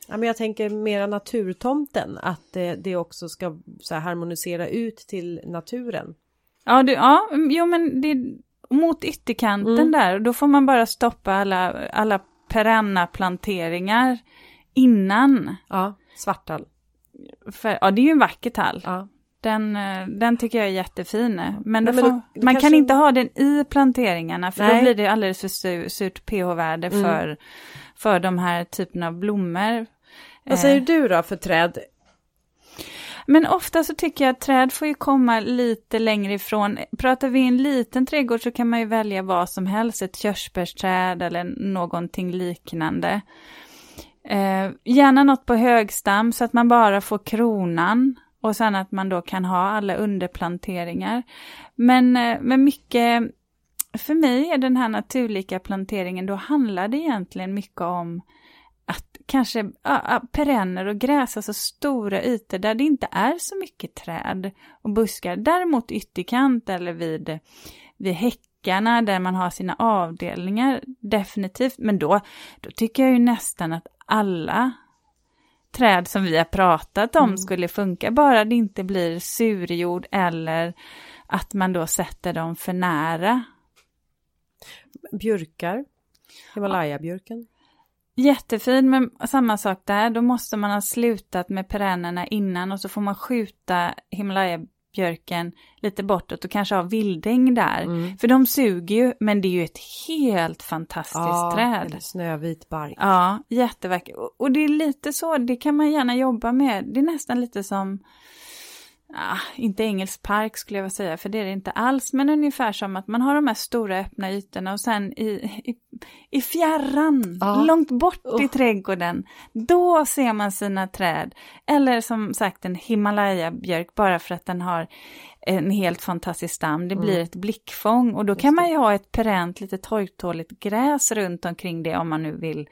[SPEAKER 1] Ja, men jag tänker mera naturtomten, att det, det också ska så här, harmonisera ut till naturen.
[SPEAKER 2] Ja, du, ja jo men det mot ytterkanten
[SPEAKER 1] Mm.
[SPEAKER 2] där. Då får man bara stoppa alla, alla perenna planteringar innan.
[SPEAKER 1] Ja, svartall.
[SPEAKER 2] För, ja, det är ju en vacker tall.
[SPEAKER 1] Ja.
[SPEAKER 2] Den, eh, den tycker jag är jättefin. Men, då
[SPEAKER 1] men
[SPEAKER 2] får,
[SPEAKER 1] då-
[SPEAKER 2] man
[SPEAKER 1] då
[SPEAKER 2] kan inte ha den i planteringarna för då
[SPEAKER 1] Nej.
[SPEAKER 2] blir det alldeles för su- surt pH-värde
[SPEAKER 1] Mm.
[SPEAKER 2] för, för de här typerna av blommor.
[SPEAKER 1] Vad säger
[SPEAKER 2] Eh,
[SPEAKER 1] du då för träd?
[SPEAKER 2] Men ofta så tycker jag att träd får ju komma lite längre ifrån. Pratar vi en liten trädgård så kan man ju välja vad som helst, ett körsbärsträd eller någonting liknande. Eh, gärna något på högstam så att man bara får kronan och sen att man då kan ha alla underplanteringar. Men, eh, men mycket, för mig är den här naturlika planteringen, då handlar det egentligen mycket om kanske ja, perenner och gräs, alltså stora ytor där det inte är så mycket träd och buskar. Däremot ytterkant eller vid, vid häckarna där man har sina avdelningar, definitivt. Men då, då tycker jag ju nästan att alla träd som vi har pratat om skulle funka, bara det inte blir surjord eller att man då sätter dem för nära.
[SPEAKER 1] Björkar? Himalaya-björken?
[SPEAKER 2] Jättefin, men samma sak där. Då måste man ha slutat med perennerna innan och så får man skjuta Himalaya björken lite bortåt och kanske ha vildäng där.
[SPEAKER 1] Mm.
[SPEAKER 2] För de suger ju, men det är ju ett helt fantastiskt
[SPEAKER 1] Ja,
[SPEAKER 2] träd.
[SPEAKER 1] eller snövit bark.
[SPEAKER 2] Ja, jättevackert. Och- Och det är lite så, det kan man gärna jobba med. Det är nästan lite som, ah, inte engelsk park skulle jag vilja säga, för det är det inte alls, men ungefär som att man har de här stora öppna ytorna och sen i, i, i fjärran,
[SPEAKER 1] Ja.
[SPEAKER 2] långt bort i
[SPEAKER 1] Uff.
[SPEAKER 2] trädgården, då ser man sina träd. Eller som sagt en Himalaya-björk, bara för att den har en helt fantastisk stam. Det blir
[SPEAKER 1] Mm.
[SPEAKER 2] ett blickfång och då kan man ju ha ett perent, lite torktåligt gräs runt omkring det om man nu vill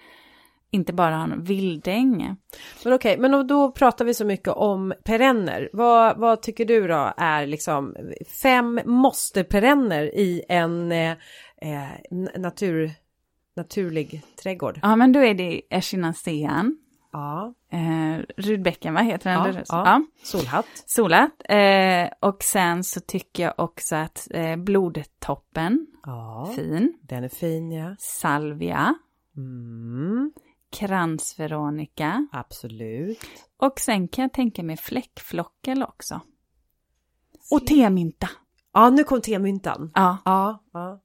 [SPEAKER 2] inte bara ha en vildäng.
[SPEAKER 1] Men okej, men då- pratar vi så mycket om perenner. Vad, vad tycker du då är liksom fem måste-perenner i en eh, eh, natur, naturlig trädgård?
[SPEAKER 2] Ja, men då är det echinacean,
[SPEAKER 1] Ja,
[SPEAKER 2] eh, rudbäcken, vad heter den?
[SPEAKER 1] Ja,
[SPEAKER 2] Eller-
[SPEAKER 1] ja. solhatt.
[SPEAKER 2] Solat. Eh, och sen så tycker jag också att eh, blodtoppen,
[SPEAKER 1] Ja,
[SPEAKER 2] fin.
[SPEAKER 1] den är fin ja.
[SPEAKER 2] Salvia,
[SPEAKER 1] Mm,
[SPEAKER 2] kransveronika.
[SPEAKER 1] absolut.
[SPEAKER 2] Och sen kan jag tänka mig fläckflockel också. Och temynta.
[SPEAKER 1] Ja, nu kom temyntan.
[SPEAKER 2] Ja.
[SPEAKER 1] Ja, ja.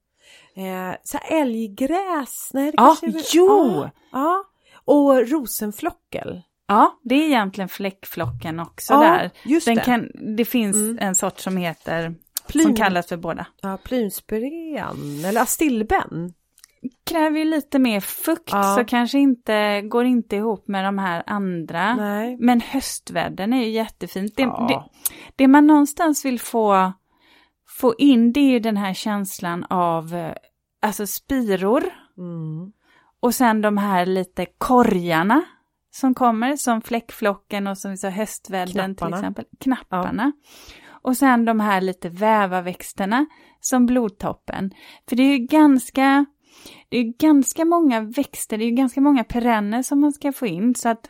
[SPEAKER 1] Eh, så älggräs? Nej, det
[SPEAKER 2] Ja,
[SPEAKER 1] kanske är-
[SPEAKER 2] jo!
[SPEAKER 1] Ja, ja. Och rosenflockel.
[SPEAKER 2] Ja, det är egentligen fläckflocken också
[SPEAKER 1] Ja,
[SPEAKER 2] där.
[SPEAKER 1] just
[SPEAKER 2] Den
[SPEAKER 1] det.
[SPEAKER 2] Kan, det finns
[SPEAKER 1] Mm.
[SPEAKER 2] en sort som heter,
[SPEAKER 1] Plym-
[SPEAKER 2] som kallas för båda.
[SPEAKER 1] Ja, plymspirean eller astilben.
[SPEAKER 2] Kräver ju lite mer fukt
[SPEAKER 1] Ja.
[SPEAKER 2] så kanske inte, går inte ihop med de här andra.
[SPEAKER 1] Nej.
[SPEAKER 2] Men höstvädren är ju jättefint. Det,
[SPEAKER 1] Ja.
[SPEAKER 2] det, det man någonstans vill få, få in det är ju den här känslan av eh, alltså spiror
[SPEAKER 1] Mm.
[SPEAKER 2] och sen de här lite korgarna som kommer som fläckflocken och som vi sa höstvädren till exempel. Knapparna. Och sen de här lite vävarväxterna som blodtoppen. För det är ju ganska, det är ganska många växter, det är ganska många perenner som man ska få in så att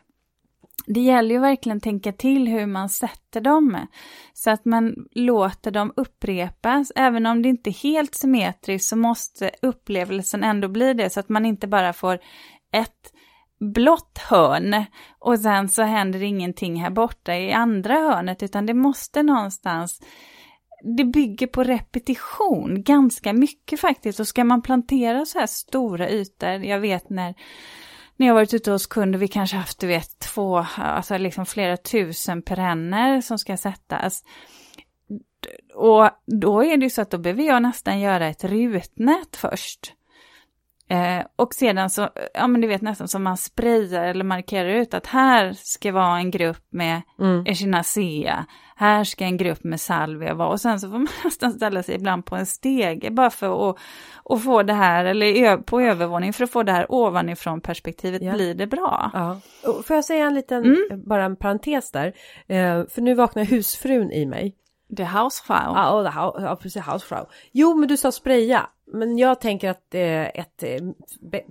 [SPEAKER 2] det gäller ju verkligen tänka till hur man sätter dem. Så att man låter dem upprepas. Även om det inte är helt symmetriskt så måste upplevelsen ändå bli det. Så att man inte bara får ett blått hörn och sen så händer ingenting här borta i andra hörnet. Utan det måste någonstans det bygger på repetition ganska mycket faktiskt. Och ska man plantera så här stora ytor, jag vet när när jag varit ute hos kunder, vi kanske haft, du vet, två, alltså liksom flera tusen perenner som ska sättas. Och då är det ju så att då behöver jag nästan göra ett rutnät först. Eh, och sedan så, ja men du vet nästan som man sprayar eller markerar ut att här ska vara en grupp med
[SPEAKER 1] Mm.
[SPEAKER 2] echinacea, här ska en grupp med salvia vara och sen så får man [LAUGHS] nästan ställa sig ibland på en stege bara för att, att få det här, eller på övervåning för att få det här ovanifrån perspektivet,
[SPEAKER 1] Ja.
[SPEAKER 2] blir det bra?
[SPEAKER 1] Ja. Och får jag säga en liten,
[SPEAKER 2] Mm.
[SPEAKER 1] bara en parentes där? Eh, för nu vaknar husfrun i mig.
[SPEAKER 2] The Housefrau.
[SPEAKER 1] Ja, och ja, precis, housefrau. Jo, men du sa spraya. Men jag tänker att eh, ett eh,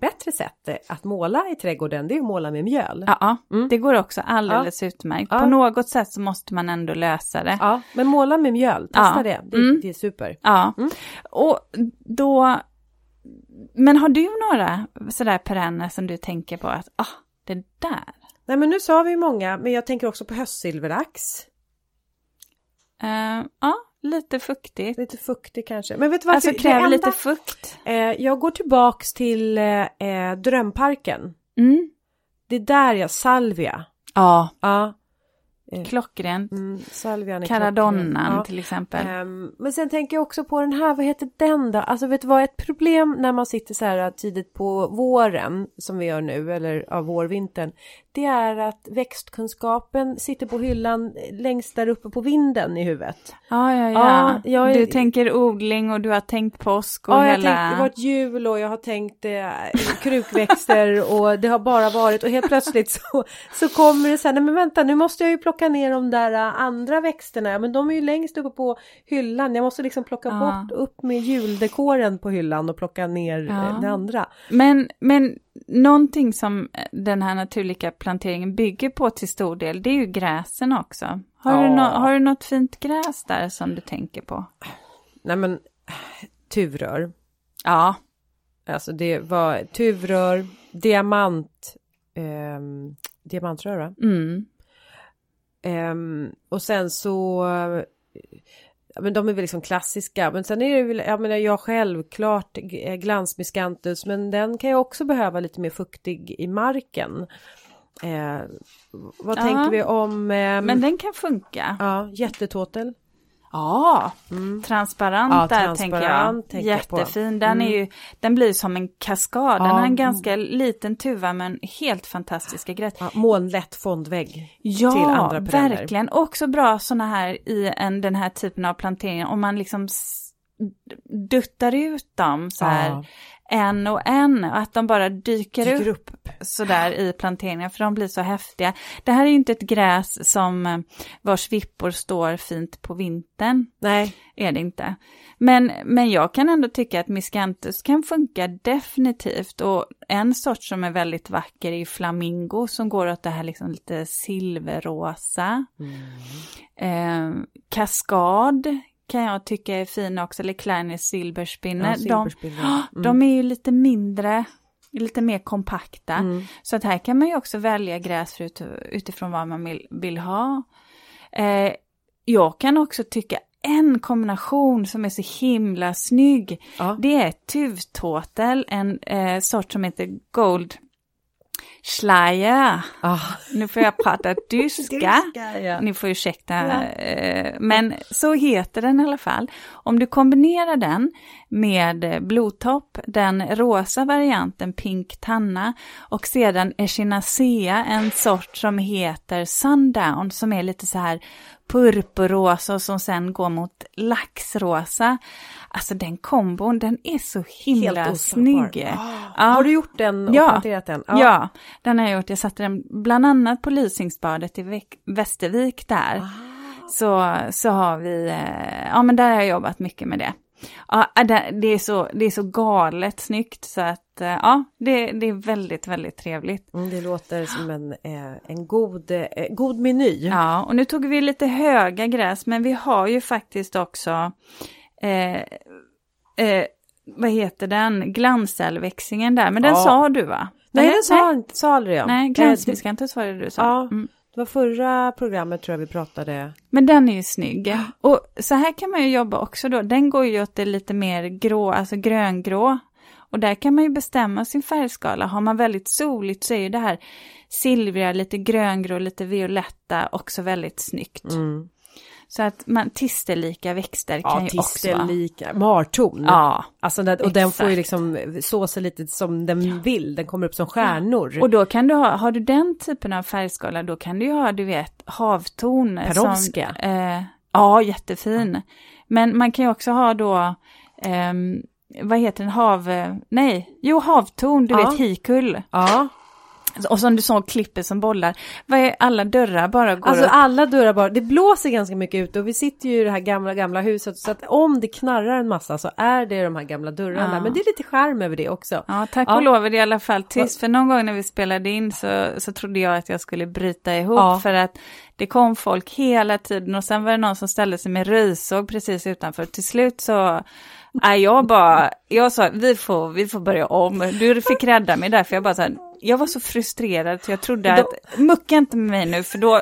[SPEAKER 1] bättre sätt eh, att måla i trädgården, det är att måla med mjöl.
[SPEAKER 2] Ja,
[SPEAKER 1] Mm.
[SPEAKER 2] det går också alldeles utmärkt.
[SPEAKER 1] Ja.
[SPEAKER 2] På något sätt så måste man ändå lösa det.
[SPEAKER 1] Ja, men måla med mjöl, testa
[SPEAKER 2] Ja.
[SPEAKER 1] det. Det,
[SPEAKER 2] Mm.
[SPEAKER 1] det är super.
[SPEAKER 2] Ja,
[SPEAKER 1] Mm.
[SPEAKER 2] och då... Men har du några sådär perenner som du tänker på att, ah, det där,
[SPEAKER 1] Nej, men nu sa vi många, men jag tänker också på höstsilverax.
[SPEAKER 2] Eh, ja, lite fuktigt.
[SPEAKER 1] Lite fuktig kanske. Men vet du vad?
[SPEAKER 2] Alltså kräver lite fukt.
[SPEAKER 1] Eh, jag går tillbaks till eh, eh, Drömparken.
[SPEAKER 2] Mm.
[SPEAKER 1] Det är där jag, salvia.
[SPEAKER 2] Ja,
[SPEAKER 1] Ja,
[SPEAKER 2] klockrent.
[SPEAKER 1] mm, salvian
[SPEAKER 2] Caradonnan.
[SPEAKER 1] Ja.
[SPEAKER 2] till exempel.
[SPEAKER 1] Ehm, men sen tänker jag också på den här, vad heter den då? Alltså vet du vad, ett problem när man sitter så här tidigt på våren, som vi gör nu, eller av vårvintern, det är att växtkunskapen sitter på hyllan längst där uppe på vinden i huvudet.
[SPEAKER 2] Ja, ja,
[SPEAKER 1] Ja,
[SPEAKER 2] ja.
[SPEAKER 1] jag
[SPEAKER 2] Du tänker odling och du har tänkt påsk och
[SPEAKER 1] Ja, jag har
[SPEAKER 2] hela...
[SPEAKER 1] tänkt, det jul och jag har tänkt eh, krukväxter [LAUGHS] och det har bara varit och helt plötsligt så, så kommer det så här, nej men vänta nu måste jag ju plocka ner de där eh, andra växterna, men de är ju längst uppe på hyllan, jag måste liksom plocka
[SPEAKER 2] Ja.
[SPEAKER 1] bort, upp med juldekoren på hyllan och plocka ner
[SPEAKER 2] Ja.
[SPEAKER 1] eh, det andra.
[SPEAKER 2] Men, men någonting som den här naturliga planteringen bygger på till stor del, det är ju gräsen också. Har,
[SPEAKER 1] Ja.
[SPEAKER 2] du, nå- har du något fint gräs där som du tänker på?
[SPEAKER 1] Nej men tuvrör,
[SPEAKER 2] Ja,
[SPEAKER 1] alltså det var tuvrör, diamant, ehm, diamantrör va?
[SPEAKER 2] mm.
[SPEAKER 1] Ehm, och sen så men de är väl liksom klassiska. Men sen är det väl, jag menar jag självklart eh, glansmiscanthus, men den kan ju också behöva lite mer fuktig i marken. Eh, vad
[SPEAKER 2] Ja.
[SPEAKER 1] tänker vi om? ehm,
[SPEAKER 2] Men den kan funka.
[SPEAKER 1] Ja, jättetåtel.
[SPEAKER 2] Ja,
[SPEAKER 1] Mm.
[SPEAKER 2] transparent
[SPEAKER 1] Ja,
[SPEAKER 2] där
[SPEAKER 1] transparent
[SPEAKER 2] tänker jag.
[SPEAKER 1] tänker jag.
[SPEAKER 2] Jättefin. Den, är
[SPEAKER 1] Mm.
[SPEAKER 2] ju, den blir som en kaskad. Den
[SPEAKER 1] Ja.
[SPEAKER 2] har en ganska liten tuva men helt fantastiska gräs.
[SPEAKER 1] Ja, molnlätt fondvägg.
[SPEAKER 2] Ja,
[SPEAKER 1] till andra perenner.
[SPEAKER 2] verkligen. Också bra sådana här i en, den här typen av planteringar. Om man liksom duttar ut dem så här
[SPEAKER 1] Ja.
[SPEAKER 2] En och en. Att de bara dyker,
[SPEAKER 1] Dyker
[SPEAKER 2] upp,
[SPEAKER 1] upp.
[SPEAKER 2] sådär i planteringar för de blir så häftiga. Det här är ju inte ett gräs som eh, vars vippor står fint på vintern.
[SPEAKER 1] Nej,
[SPEAKER 2] Är det inte. Men, men jag kan ändå tycka att miscanthus kan funka definitivt. Och en sort som är väldigt vacker är flamingo som går åt det här liksom lite silverrosa. Eh, kaskad kan jag tycka är fin också, eller Kleiner silberspinner.
[SPEAKER 1] ja,
[SPEAKER 2] de. [GASPS]
[SPEAKER 1] Mm.
[SPEAKER 2] de är ju lite mindre, lite mer kompakta.
[SPEAKER 1] Mm.
[SPEAKER 2] Så att här kan man ju också välja gräs ut, utifrån vad man vill, vill ha. Eh, jag kan också tycka en kombination som är så himla snygg.
[SPEAKER 1] Ja.
[SPEAKER 2] Det är tuvtåtel, en eh, sort som heter Gold Schleier.
[SPEAKER 1] Ah.
[SPEAKER 2] Nu får jag prata [LAUGHS] tyska.
[SPEAKER 1] ja.
[SPEAKER 2] Ni får ursäkta.
[SPEAKER 1] Ja.
[SPEAKER 2] eh, Men så heter den i alla fall. Om du kombinerar den med blodtopp, den rosa varianten Pink Tanna och sedan Echinacea, en sort som heter Sundown som är lite så här purpurrosa och som sen går mot laxrosa. Alltså den kombon, den är så himla snygg.
[SPEAKER 1] Ah.
[SPEAKER 2] Ja.
[SPEAKER 1] Har du gjort den och
[SPEAKER 2] Ja.
[SPEAKER 1] planterat den?
[SPEAKER 2] Ja. den har jag gjort. Jag satte den bland annat på Lysingsbadet i Västervik där.
[SPEAKER 1] Ah.
[SPEAKER 2] Så, så har vi, eh, ja men där har jag jobbat mycket med det. Ja, äh, det, är så, det är så galet snyggt så att eh, ja, det, det är väldigt, väldigt trevligt.
[SPEAKER 1] Mm, det låter som en, eh, en god, god meny.
[SPEAKER 2] Ja, och nu tog vi lite höga gräs, men vi har ju faktiskt också, eh, eh, vad heter den, glansälväxingen där, men den
[SPEAKER 1] Ja.
[SPEAKER 2] sa du va?
[SPEAKER 1] Nej, den sa, inte- sa aldrig jag.
[SPEAKER 2] Nej,
[SPEAKER 1] Eh,
[SPEAKER 2] glansmiskantus var det du sa.
[SPEAKER 1] Ja.
[SPEAKER 2] Mm.
[SPEAKER 1] Det var förra programmet tror jag vi pratade.
[SPEAKER 2] Men den är ju snygg. Och så här kan man ju jobba också då. Den går ju åt det lite mer grå, alltså gröngrå. Och där kan man ju bestämma sin färgskala. Har man väldigt soligt så är ju det här silvriga, lite gröngrå, lite violetta också väldigt snyggt.
[SPEAKER 1] Mm.
[SPEAKER 2] Så att man tisterlika växter kan
[SPEAKER 1] Ja,
[SPEAKER 2] ju också vara.
[SPEAKER 1] tistelika, martorn.
[SPEAKER 2] Ja,
[SPEAKER 1] Alltså, den- och den får ju
[SPEAKER 2] exakt.
[SPEAKER 1] liksom så sig lite som den vill, den kommer upp som stjärnor.
[SPEAKER 2] och då kan du ha, har du den typen av färgskala då kan du ju ha, du vet, havton.
[SPEAKER 1] Perovska.
[SPEAKER 2] Som, eh, ja, jättefin. Men man kan ju också ha då, ehm, vad heter den, hav, eh, nej, jo havtorn, du
[SPEAKER 1] Ja.
[SPEAKER 2] vet hikull.
[SPEAKER 1] ja,
[SPEAKER 2] Och som du sa, klipper som bollar. Vad är alla dörrar bara går
[SPEAKER 1] alltså
[SPEAKER 2] upp?
[SPEAKER 1] alla dörrar bara, det blåser ganska mycket ut och vi sitter ju i det här gamla, gamla huset så att om det knarrar en massa så är det de här gamla dörrarna.
[SPEAKER 2] Ja.
[SPEAKER 1] Men det är lite charm över det också.
[SPEAKER 2] Ja, tack
[SPEAKER 1] Ja.
[SPEAKER 2] och lov är det i alla fall tyst. För någon gång när vi spelade in så, så trodde jag att jag skulle bryta ihop.
[SPEAKER 1] Ja.
[SPEAKER 2] För att det kom folk hela tiden och sen var det någon som ställde sig med röjsåg precis utanför. Till slut så, är jag bara, jag sa vi får, vi får börja om. Du fick rädda mig där för jag bara så här, jag var så frustrerad så jag trodde
[SPEAKER 1] Då-
[SPEAKER 2] att, mucka inte med mig nu för då,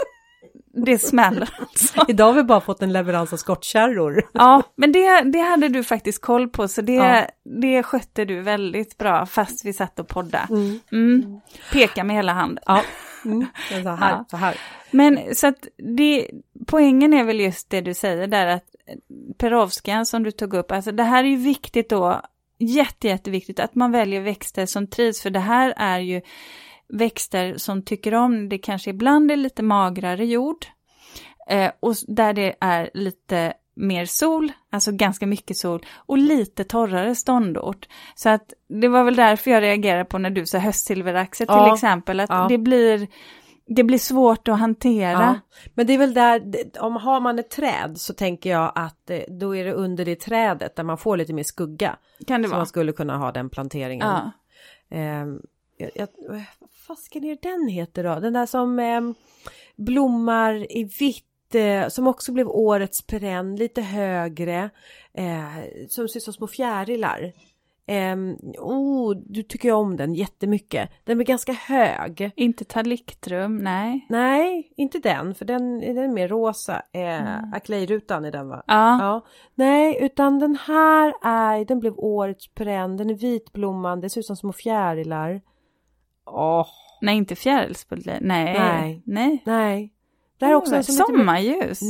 [SPEAKER 2] det smäller alltså. [LAUGHS]
[SPEAKER 1] Idag har vi bara fått en leverans av skottkärror.
[SPEAKER 2] Ja, men det, det hade du faktiskt koll på, så det,
[SPEAKER 1] Ja.
[SPEAKER 2] det skötte du väldigt bra, fast vi satt och poddade.
[SPEAKER 1] Mm.
[SPEAKER 2] Mm. Peka med hela handen.
[SPEAKER 1] Ja, mm. Så här,
[SPEAKER 2] Ja.
[SPEAKER 1] så här.
[SPEAKER 2] Men så att det, poängen är väl just det du säger där, att Perovskan som du tog upp, alltså det här är ju viktigt då, jätte, jätteviktigt att man väljer växter som trivs, för det här är ju växter som tycker om, det kanske ibland är lite magrare jord, eh, och där det är lite mer sol, alltså ganska mycket sol, och lite torrare ståndort. Så att det var väl därför jag reagerade på när du sa höstsilveraxer till
[SPEAKER 1] Ja,
[SPEAKER 2] exempel, att
[SPEAKER 1] ja.
[SPEAKER 2] det blir det blir svårt att hantera.
[SPEAKER 1] Ja. Men det är väl där, om har man ett träd så tänker jag att eh, då är det under det trädet där man får lite mer skugga.
[SPEAKER 2] Kan det
[SPEAKER 1] Så
[SPEAKER 2] vara?
[SPEAKER 1] man skulle kunna ha den planteringen.
[SPEAKER 2] Ja.
[SPEAKER 1] Ehm, jag, jag, vad fasken är den heter då? Den där som ehm, blommar i vitt, eh, som också blev årets perenn, lite högre, eh, som ser ut som små fjärilar. Ehm, oh, du tycker om den jättemycket. Den är ganska hög.
[SPEAKER 2] Inte taliktrum, nej.
[SPEAKER 1] Nej, inte den, för den, den är mer rosa. Eh,
[SPEAKER 2] Mm.
[SPEAKER 1] Aklejrutan är den va?
[SPEAKER 2] Ja,
[SPEAKER 1] Ja, nej, utan den här är, den blev årets perenn, den är vitblommande, det ser ut som små fjärilar. Åh,
[SPEAKER 2] nej inte fjärilsbulle, nej.
[SPEAKER 1] Nej.
[SPEAKER 2] Nej.
[SPEAKER 1] nej. Det här är också en som lite mer-
[SPEAKER 2] Sommarljus?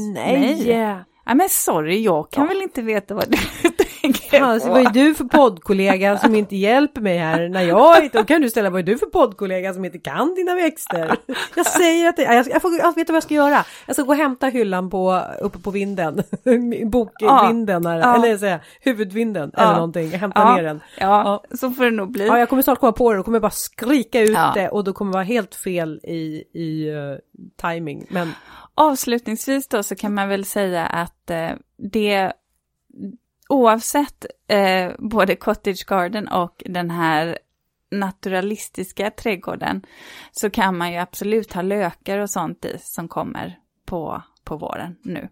[SPEAKER 1] Nej!
[SPEAKER 2] Ja, men sorry, jag kan
[SPEAKER 1] Ja.
[SPEAKER 2] väl inte veta vad du [LAUGHS] tänker
[SPEAKER 1] Alltså,
[SPEAKER 2] på.
[SPEAKER 1] vad är du för poddkollega som inte hjälper mig här när jag inte... Då kan du ställa, vad är du för poddkollega som inte kan dina växter? Jag säger att det, jag, jag, får, jag vet vad jag ska göra. Jag ska gå och hämta hyllan på, uppe på vinden. [LAUGHS] Bokvinden, här,
[SPEAKER 2] Ja.
[SPEAKER 1] eller säga, huvudvinden
[SPEAKER 2] Ja.
[SPEAKER 1] eller någonting. Jag hämtar
[SPEAKER 2] Ja.
[SPEAKER 1] ner den.
[SPEAKER 2] Ja, så får det nog bli.
[SPEAKER 1] Ja, jag kommer snart komma på det och kommer bara skrika ut
[SPEAKER 2] Ja.
[SPEAKER 1] det och då kommer vara helt fel i, i uh, timing. Men
[SPEAKER 2] Avslutningsvis då så kan man väl säga att eh, det oavsett eh, både Cottage Garden och den här naturalistiska trädgården så kan man ju absolut ha lökar och sånt i som kommer på, på våren nu.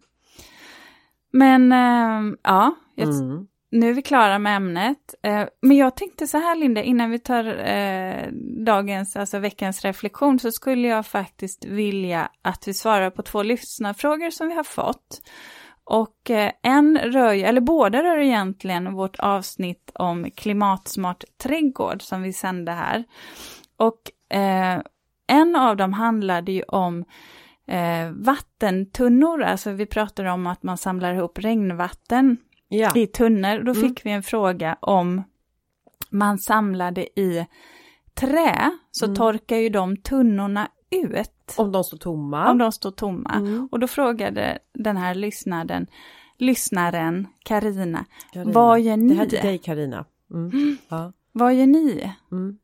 [SPEAKER 2] Men eh, ja, jag,
[SPEAKER 1] mm
[SPEAKER 2] nu är vi klara med ämnet. Eh, men jag tänkte så här Linda, innan vi tar eh, dagens, alltså veckans reflektion, så skulle jag faktiskt vilja att vi svarar på två lyssnarfrågor som vi har fått. Och eh, en rör eller båda rör egentligen vårt avsnitt om klimatsmart trädgård som vi sände här. Och eh, en av dem handlade ju om eh, vattentunnor, alltså vi pratar om att man samlar ihop regnvatten
[SPEAKER 1] ja.
[SPEAKER 2] i tunnor. Då
[SPEAKER 1] Mm.
[SPEAKER 2] fick vi en fråga om man samlade i trä så
[SPEAKER 1] Mm.
[SPEAKER 2] torkar ju de tunnorna ut
[SPEAKER 1] Om de står tomma.
[SPEAKER 2] om de står tomma.
[SPEAKER 1] Mm.
[SPEAKER 2] Och då frågade den här lyssnaren, lyssnaren Karina, vad gör ni?
[SPEAKER 1] Det här är till dig Karina. Mm. Ja.
[SPEAKER 2] vad gör ni?
[SPEAKER 1] Mm.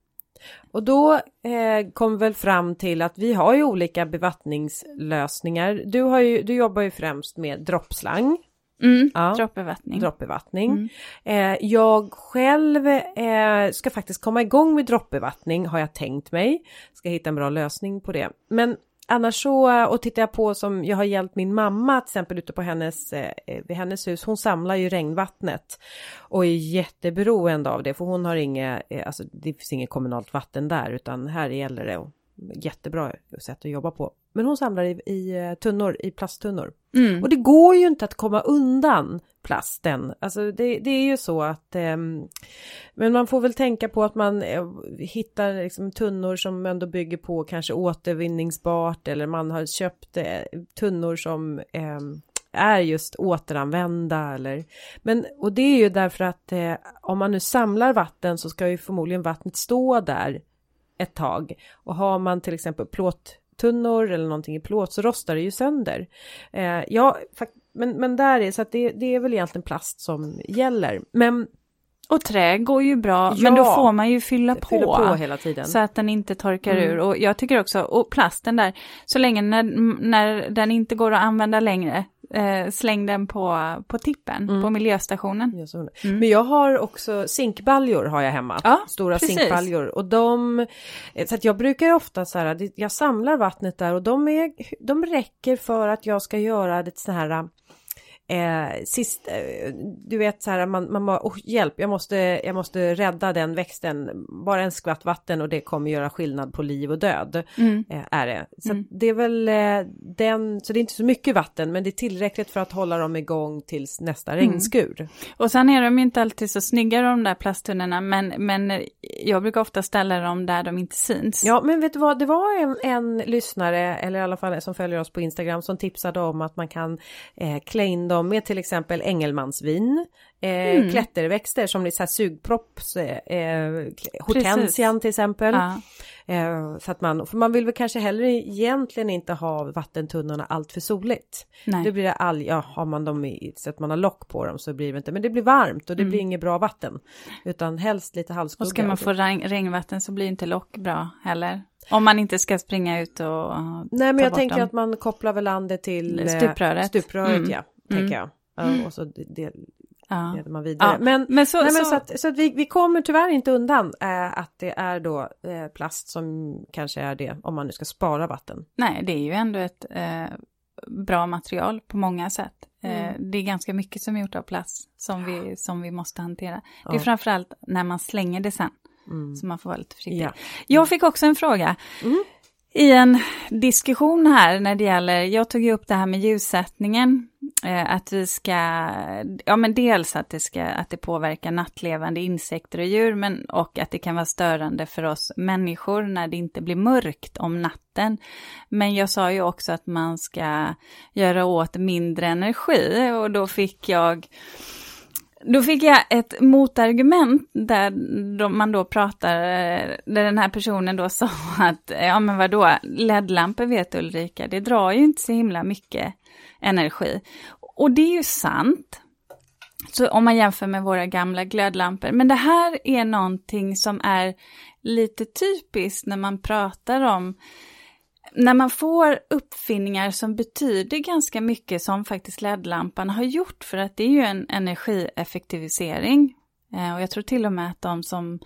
[SPEAKER 1] Och då eh, kom vi väl fram till att vi har ju olika bevattningslösningar. Du, har ju, du jobbar ju främst med droppslang,
[SPEAKER 2] Mm,
[SPEAKER 1] Ja.
[SPEAKER 2] Droppbevattning.
[SPEAKER 1] droppbevattning.
[SPEAKER 2] Mm.
[SPEAKER 1] Eh, jag själv eh, ska faktiskt komma igång med droppbevattning har jag tänkt mig. Ska hitta en bra lösning på det. Men annars så, och tittar jag på som jag har hjälpt min mamma till exempel ute på hennes, eh, vid hennes hus. Hon samlar ju regnvattnet och är jätteberoende av det för hon har inget, eh, alltså det finns inget kommunalt vatten där utan här gäller det och jättebra sätt att jobba på. Men hon samlar i, i eh, tunnor, i plasttunnor.
[SPEAKER 2] Mm.
[SPEAKER 1] Och det går ju inte att komma undan plasten. Alltså det, det är ju så att ehm, Men man får väl tänka på att man eh, hittar liksom tunnor som ändå bygger på kanske återvinningsbart eller man har köpt eh, tunnor som ehm, är just återanvända eller men och det är ju därför att eh, om man nu samlar vatten så ska ju förmodligen vattnet stå där ett tag och har man till exempel plåttunnor eller någonting i plåt så rostar det ju sönder. Eh, ja, men, men där är så att det, det är väl egentligen plast som gäller. Men
[SPEAKER 2] Och trä går ju bra,
[SPEAKER 1] Ja.
[SPEAKER 2] men då får man ju fylla på.
[SPEAKER 1] fyller på hela tiden.
[SPEAKER 2] Så att den inte torkar
[SPEAKER 1] Mm.
[SPEAKER 2] ur. Och jag tycker också, och plasten där, så länge när, när den inte går att använda längre, eh, släng den på, på tippen,
[SPEAKER 1] Mm.
[SPEAKER 2] på miljöstationen. Mm.
[SPEAKER 1] Men jag har också zinkbaljor har jag hemma.
[SPEAKER 2] Ja,
[SPEAKER 1] Stora
[SPEAKER 2] precis.
[SPEAKER 1] zinkbaljor. Och de, eh, så att jag brukar ofta så här, jag samlar vattnet där och de, är, de räcker för att jag ska göra det så här Eh, sist, eh, du vet så här, man, man bara, oh, hjälp, jag måste, jag måste rädda den växten, bara en skvatt vatten och det kommer göra skillnad på liv och död.
[SPEAKER 2] Mm.
[SPEAKER 1] eh, är det. Så
[SPEAKER 2] Mm.
[SPEAKER 1] det är väl eh, den, så det är inte så mycket vatten men det är tillräckligt för att hålla dem igång tills nästa
[SPEAKER 2] Mm.
[SPEAKER 1] regnskur.
[SPEAKER 2] Och sen är de ju inte alltid så snygga de där plasttunnorna, men, men jag brukar ofta ställa dem där de inte syns.
[SPEAKER 1] Ja men vet du vad, det var en, en lyssnare eller i alla fall som följer oss på Instagram som tipsade om att man kan eh, klä in dem med till exempel Engelmansvin, eh,
[SPEAKER 2] Mm.
[SPEAKER 1] klätterväxter som är så här sugpropps, eh, eh, hortensian till exempel.
[SPEAKER 2] Ja.
[SPEAKER 1] Eh, så att man, för man vill väl kanske heller egentligen inte ha vattentunnorna allt för soligt.
[SPEAKER 2] Nej.
[SPEAKER 1] Det blir det all, ja har man dem i, så att man har lock på dem så blir det inte, men det blir varmt och det
[SPEAKER 2] Mm.
[SPEAKER 1] blir inget bra vatten. Utan helst lite halvskugga.
[SPEAKER 2] Och ska man få regn, regnvatten så blir inte lock bra heller. Om man inte ska springa ut och
[SPEAKER 1] Nej men jag tänker
[SPEAKER 2] dem.
[SPEAKER 1] att man kopplar väl an det till eh,
[SPEAKER 2] Stupröret.
[SPEAKER 1] Stupröret
[SPEAKER 2] Mm.
[SPEAKER 1] ja,
[SPEAKER 2] Mm.
[SPEAKER 1] tänker jag. Ja, och så det,
[SPEAKER 2] Ja.
[SPEAKER 1] leder man vidare.
[SPEAKER 2] Ja.
[SPEAKER 1] Men,
[SPEAKER 2] Men så,
[SPEAKER 1] nej, men
[SPEAKER 2] så,
[SPEAKER 1] att, så att vi, vi kommer tyvärr inte undan eh, att det är då eh, plast som kanske är det om man nu ska spara vatten.
[SPEAKER 2] nej, det är ju ändå ett, eh, bra material på många sätt. Eh,
[SPEAKER 1] Mm.
[SPEAKER 2] Det är ganska mycket som är gjort av plast som vi, som vi måste hantera. Det är
[SPEAKER 1] Ja.
[SPEAKER 2] framförallt när man slänger det sen,
[SPEAKER 1] Mm.
[SPEAKER 2] så man får vara lite försiktig.
[SPEAKER 1] Ja.
[SPEAKER 2] Jag fick också en fråga.
[SPEAKER 1] Mm.
[SPEAKER 2] I en diskussion här när det gäller, jag tog ju upp det här med ljussättningen, eh, att vi ska, ja men dels att det ska, att det påverkar nattlevande insekter och djur, men och att det kan vara störande för oss människor när det inte blir mörkt om natten. Men jag sa ju också att man ska göra åt mindre energi och då fick jag då fick jag ett motargument där de- man då pratar, där den här personen då [LAUGHS] sa att, ja men vadå, LED-lampor vet Ulrika, det drar ju inte så himla mycket energi. Och det är ju sant. Så om man jämför med våra gamla glödlampor. Men det här är någonting som är lite typiskt när man pratar om när man får uppfinningar som betyder ganska mycket som faktiskt LED-lampan har gjort för att det är ju en energieffektivisering. Eh, och jag tror till och med att de som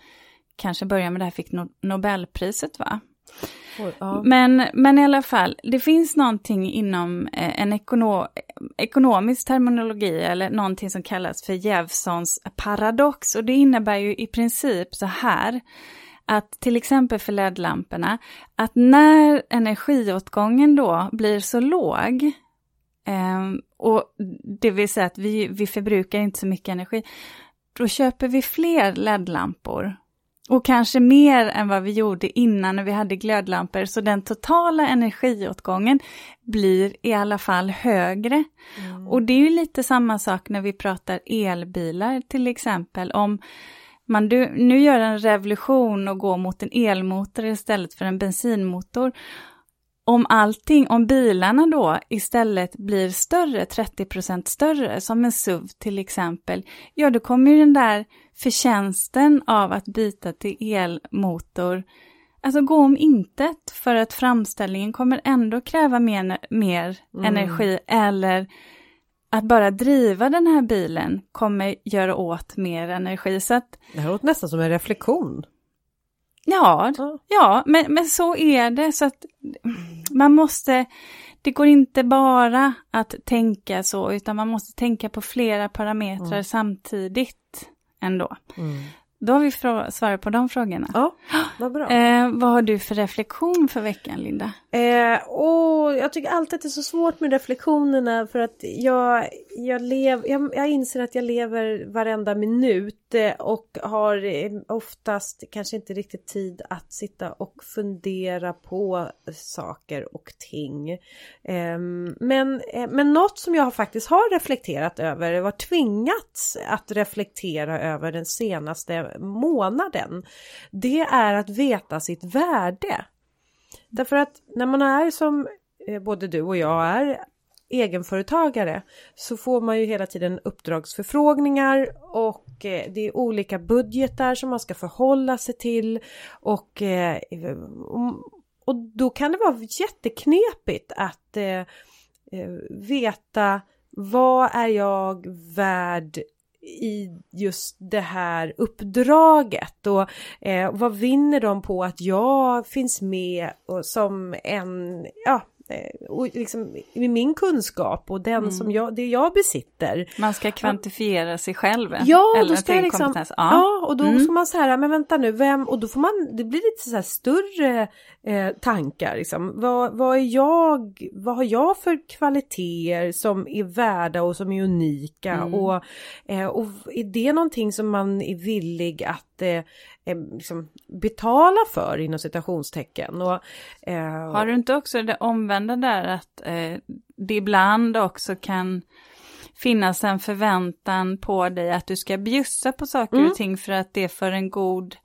[SPEAKER 2] kanske började med det här fick no Nobelpriset va?
[SPEAKER 1] Oj, ja.
[SPEAKER 2] Men, men i alla fall, det finns någonting inom eh, en ekono ekonomisk terminologi eller någonting som kallas för Jevsons paradox och det innebär ju i princip så här att till exempel för LED-lamporna, att när energiåtgången då blir så låg, eh, och det vill säga att vi, vi förbrukar inte så mycket energi, då köper vi fler LED-lampor. Och kanske mer än vad vi gjorde innan när vi hade glödlampor, så den totala energiåtgången blir i alla fall högre.
[SPEAKER 1] Mm.
[SPEAKER 2] Och det är ju lite samma sak när vi pratar elbilar till exempel. Om man du, nu gör en revolution och går mot en elmotor istället för en bensinmotor. Om allting, om bilarna då istället blir större, 30% större, som en SUV till exempel, ja då kommer ju den där förtjänsten av att byta till elmotor alltså gå om intet för att framställningen kommer ändå kräva mer, mer
[SPEAKER 1] Mm.
[SPEAKER 2] energi eller att bara driva den här bilen kommer göra åt mer energi. Så att
[SPEAKER 1] Det här låter nästan som en reflektion.
[SPEAKER 2] ja,
[SPEAKER 1] Ja.
[SPEAKER 2] ja men, men så är det. Så att man måste, det går inte bara att tänka så, utan man måste tänka på flera parametrar
[SPEAKER 1] Mm.
[SPEAKER 2] samtidigt ändå.
[SPEAKER 1] Mm.
[SPEAKER 2] Då har vi svarat på de frågorna.
[SPEAKER 1] Ja, vad bra.
[SPEAKER 2] Eh, vad har du för reflektion för veckan, Linda?
[SPEAKER 1] Eh, och jag tycker alltid att det är så svårt med reflektionerna för att jag, jag, lev, jag, jag inser att jag lever varenda minut och har oftast kanske inte riktigt tid att sitta och fundera på saker och ting. Ehm, men, eh, men något som jag faktiskt har reflekterat över, var tvingats att reflektera över den senaste månaden, det är att veta sitt värde. Därför att när man är som eh, både du och jag är egenföretagare så får man ju hela tiden uppdragsförfrågningar och eh, det är olika budgetar som man ska förhålla sig till och, eh, och då kan det vara jätteknepigt att eh, veta vad är jag värd i just det här uppdraget och eh, vad vinner de på att jag finns med och som en, ja, och liksom med min kunskap och den som jag, det jag besitter.
[SPEAKER 2] Man ska kvantifiera sig själv.
[SPEAKER 1] Ja,
[SPEAKER 2] eller
[SPEAKER 1] då ska jag liksom,
[SPEAKER 2] kompetens.
[SPEAKER 1] ja. och då
[SPEAKER 2] Mm.
[SPEAKER 1] får man så här, men vänta nu, vem, och då får man, det blir lite så här större eh, tankar liksom. Vad, vad är jag, vad har jag för kvaliteter som är värda och som är unika
[SPEAKER 2] Mm.
[SPEAKER 1] och, eh, och är det någonting som man är villig att eh, eh, liksom betala för inom citationstecken? Och, eh,
[SPEAKER 2] Har du inte också det omvända där att eh, det ibland också kan finnas en förväntan på dig att du ska bjussa på saker
[SPEAKER 1] Mm.
[SPEAKER 2] och ting för att det är för en god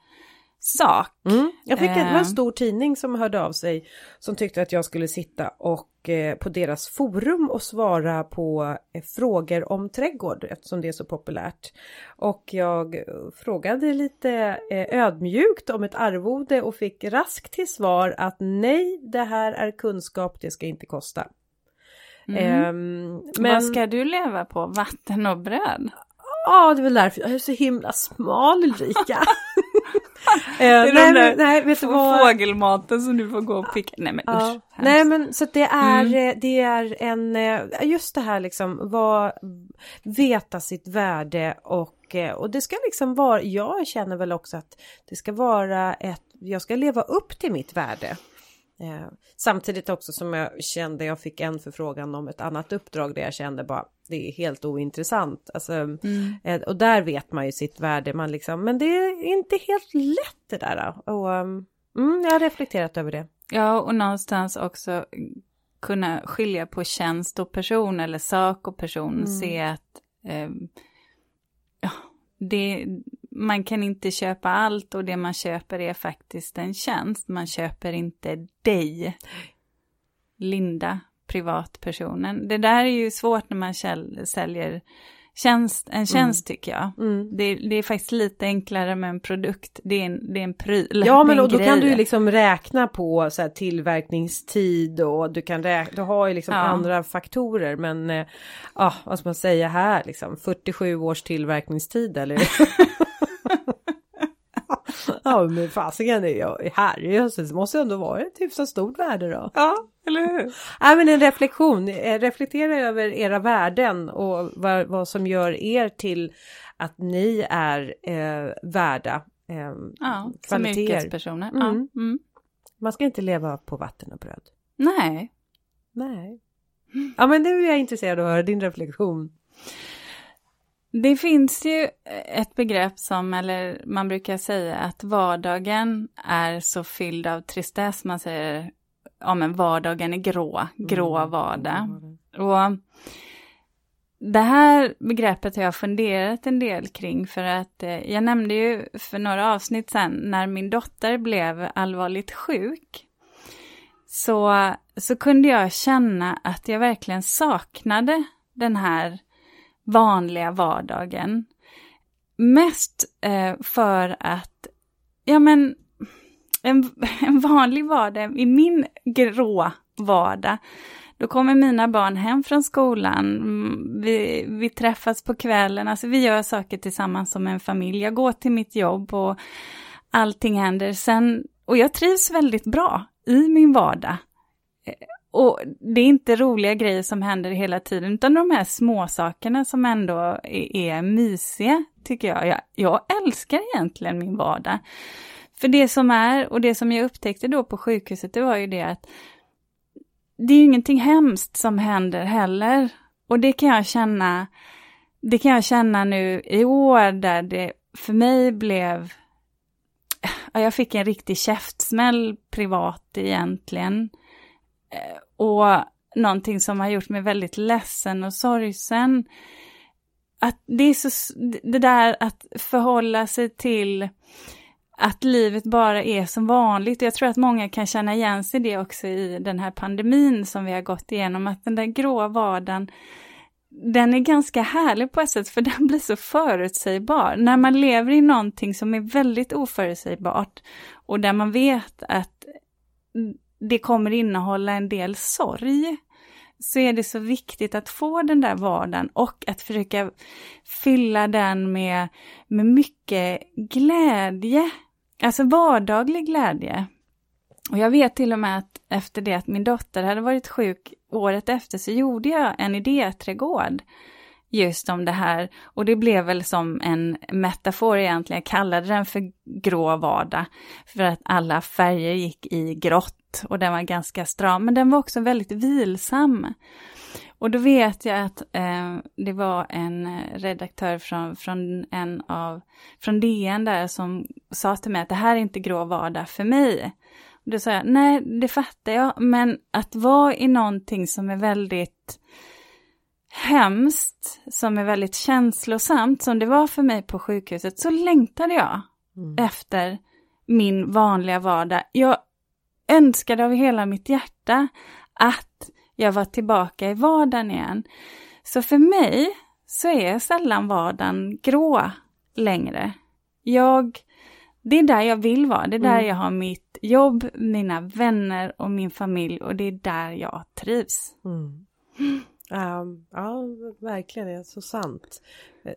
[SPEAKER 2] sak?
[SPEAKER 1] Mm. Jag fick en,
[SPEAKER 2] Eh.
[SPEAKER 1] en stor tidning som hörde av sig som tyckte att jag skulle sitta och eh, på deras forum och svara på eh, frågor om trädgård eftersom det är så populärt. Och jag eh, frågade lite eh, ödmjukt om ett arvode och fick raskt till svar att nej, det här är kunskap, det ska inte kosta.
[SPEAKER 2] Mm.
[SPEAKER 1] Ehm,
[SPEAKER 2] Vad ska du leva på? Vatten och bröd?
[SPEAKER 1] Ja, det är väl därför jag är så himla smal Ulrika. [LAUGHS]
[SPEAKER 2] det är
[SPEAKER 1] nej, men- nej, vet du vad?
[SPEAKER 2] fågelmaten som du får gå och picka. Nej men
[SPEAKER 1] Ja.
[SPEAKER 2] usch.
[SPEAKER 1] Nej men så det är,
[SPEAKER 2] Mm.
[SPEAKER 1] eh, det är en, eh, just det här liksom, vad, veta sitt värde och, eh, och det ska liksom vara, jag känner väl också att det ska vara ett, jag ska leva upp till mitt värde. Eh, samtidigt också som jag kände, jag fick en förfrågan om ett annat uppdrag där jag kände bara, det är helt ointressant. Alltså,
[SPEAKER 2] Mm.
[SPEAKER 1] eh, och där vet man ju sitt värde, man liksom, men det är inte helt lätt det där. Och, um, mm, jag har reflekterat över det.
[SPEAKER 2] Ja, och någonstans också kunna skilja på tjänst och person eller sak och person.
[SPEAKER 1] Mm.
[SPEAKER 2] Se att eh, ja, det, man kan inte köpa allt och det man köper är faktiskt en tjänst. Man köper inte dig, Linda, privatpersonen. Det där är ju svårt när man säljer tjänst, en tjänst tycker jag.
[SPEAKER 1] Mm.
[SPEAKER 2] Det, det är faktiskt lite enklare med en produkt. Det är en, det är en pryl.
[SPEAKER 1] Ja men
[SPEAKER 2] en
[SPEAKER 1] och då kan du ju liksom räkna på så här, tillverkningstid och du kan räkna, du har ju liksom
[SPEAKER 2] Ja.
[SPEAKER 1] andra faktorer men eh, ja vad ska man säga här liksom 47 års tillverkningstid eller? [LAUGHS] [LAUGHS] [LAUGHS] ja men fasiken herrejösses måste ju ändå vara ett hyfsat stort värde då.
[SPEAKER 2] Ja, eller hur?
[SPEAKER 1] Nej men en reflektion, Eh, reflektera över era värden och vad, vad som gör er till att ni är eh, värda eh,
[SPEAKER 2] Ja, som
[SPEAKER 1] kvaliteter.
[SPEAKER 2] yrkespersoner.
[SPEAKER 1] Mm.
[SPEAKER 2] Ja. Mm.
[SPEAKER 1] Man ska inte leva på vatten och bröd.
[SPEAKER 2] Nej,
[SPEAKER 1] Nej. Ja men nu är jag intresserad av att höra din reflektion.
[SPEAKER 2] Det finns ju ett begrepp som, eller man brukar säga att vardagen är så fylld av tristess. Man säger, ja men vardagen är grå, grå
[SPEAKER 1] Mm.
[SPEAKER 2] vardag. Och det här begreppet har jag funderat en del kring för att eh, jag nämnde ju för några avsnitt sen när min dotter blev allvarligt sjuk. Så, så kunde jag känna att jag verkligen saknade den här vanliga vardagen. Mest eh, för att, ja men, en, [LAUGHS] en vanlig vardag i min grå vardag då kommer mina barn hem från skolan, mm, vi, vi träffas på kvällen, alltså vi gör saker tillsammans som en familj. Jag går till mitt jobb och allting händer. Sen, och jag trivs väldigt bra i min vardag. Eh, och det är inte roliga grejer som händer hela tiden, utan de här småsakerna som ändå är, är mysiga, tycker jag. jag. Jag älskar egentligen min vardag. För det som är, och det som jag upptäckte då på sjukhuset, det var ju det att det är ju ingenting hemskt som händer heller. Och det kan jag känna, det kan jag känna nu i år där det för mig blev, ja, jag fick en riktig käftsmäll privat egentligen. Eh, och någonting som har gjort mig väldigt ledsen och sorgsen. Att det är så, det där att förhålla sig till att livet bara är som vanligt. Jag tror att många kan känna igen sig i det också i den här pandemin som vi har gått igenom, att den där grå vardagen, den är ganska härlig på ett sätt, för [LAUGHS] den blir så förutsägbar. När man lever i någonting som är väldigt oförutsägbart och där man vet att det kommer innehålla en del sorg, så är det så viktigt att få den där vardagen och att försöka fylla den med, med mycket glädje. Alltså vardaglig glädje. Och jag vet till och med att efter det att min dotter hade varit sjuk året efter så gjorde jag en idéträdgård just om det här. Och det blev väl som en metafor egentligen. Jag kallade den för grå vardag. För att alla färger gick i grått och den var ganska stram. Men den var också väldigt vilsam. Och då vet jag att eh, det var en redaktör från, från, en av, från DN där som sa till mig att det här är inte grå vardag för mig. Och då sa jag, nej det fattar jag, men att vara i någonting som är väldigt hemskt, som är väldigt känslosamt, som det var för mig på sjukhuset, så längtade jag
[SPEAKER 1] Mm.
[SPEAKER 2] efter min vanliga vardag. Jag önskade av hela mitt hjärta att jag var tillbaka i vardagen igen. Så för mig så är sällan vardagen grå längre. Jag, det är där jag vill vara, det är där
[SPEAKER 1] Mm.
[SPEAKER 2] jag har mitt jobb, mina vänner och min familj och det är där jag trivs.
[SPEAKER 1] Mm. Um, ja, verkligen, det är så sant. Eh,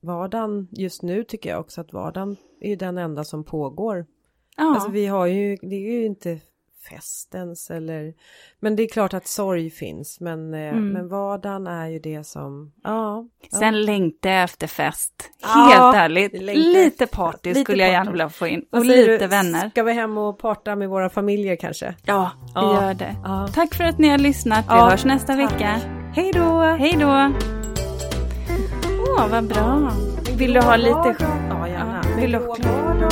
[SPEAKER 1] vardagen just nu tycker jag också att vardagen är den enda som pågår.
[SPEAKER 2] Ja,
[SPEAKER 1] Alltså vi har ju, det är ju inte festens eller, men det är klart att sorg finns, men, eh,
[SPEAKER 2] Mm.
[SPEAKER 1] men vardagen är ju det som, ja. ja.
[SPEAKER 2] sen längtar jag efter fest.
[SPEAKER 1] Ja,
[SPEAKER 2] Helt ärligt.
[SPEAKER 1] det längtar
[SPEAKER 2] Lite party
[SPEAKER 1] lite
[SPEAKER 2] skulle jag gärna vilja få in. Och
[SPEAKER 1] säger
[SPEAKER 2] lite
[SPEAKER 1] du?
[SPEAKER 2] vänner.
[SPEAKER 1] Ska vi hem och parta med våra familjer kanske?
[SPEAKER 2] Ja,
[SPEAKER 1] Ja.
[SPEAKER 2] gör det.
[SPEAKER 1] Ja.
[SPEAKER 2] Tack för att ni har lyssnat. Vi
[SPEAKER 1] Ja,
[SPEAKER 2] hörs nästa
[SPEAKER 1] tack.
[SPEAKER 2] vecka.
[SPEAKER 1] Hej då!
[SPEAKER 2] Hej då! Åh, vad bra. Vill du ha lite...
[SPEAKER 1] Ja, gärna.
[SPEAKER 2] Ja, vill du-
[SPEAKER 1] grå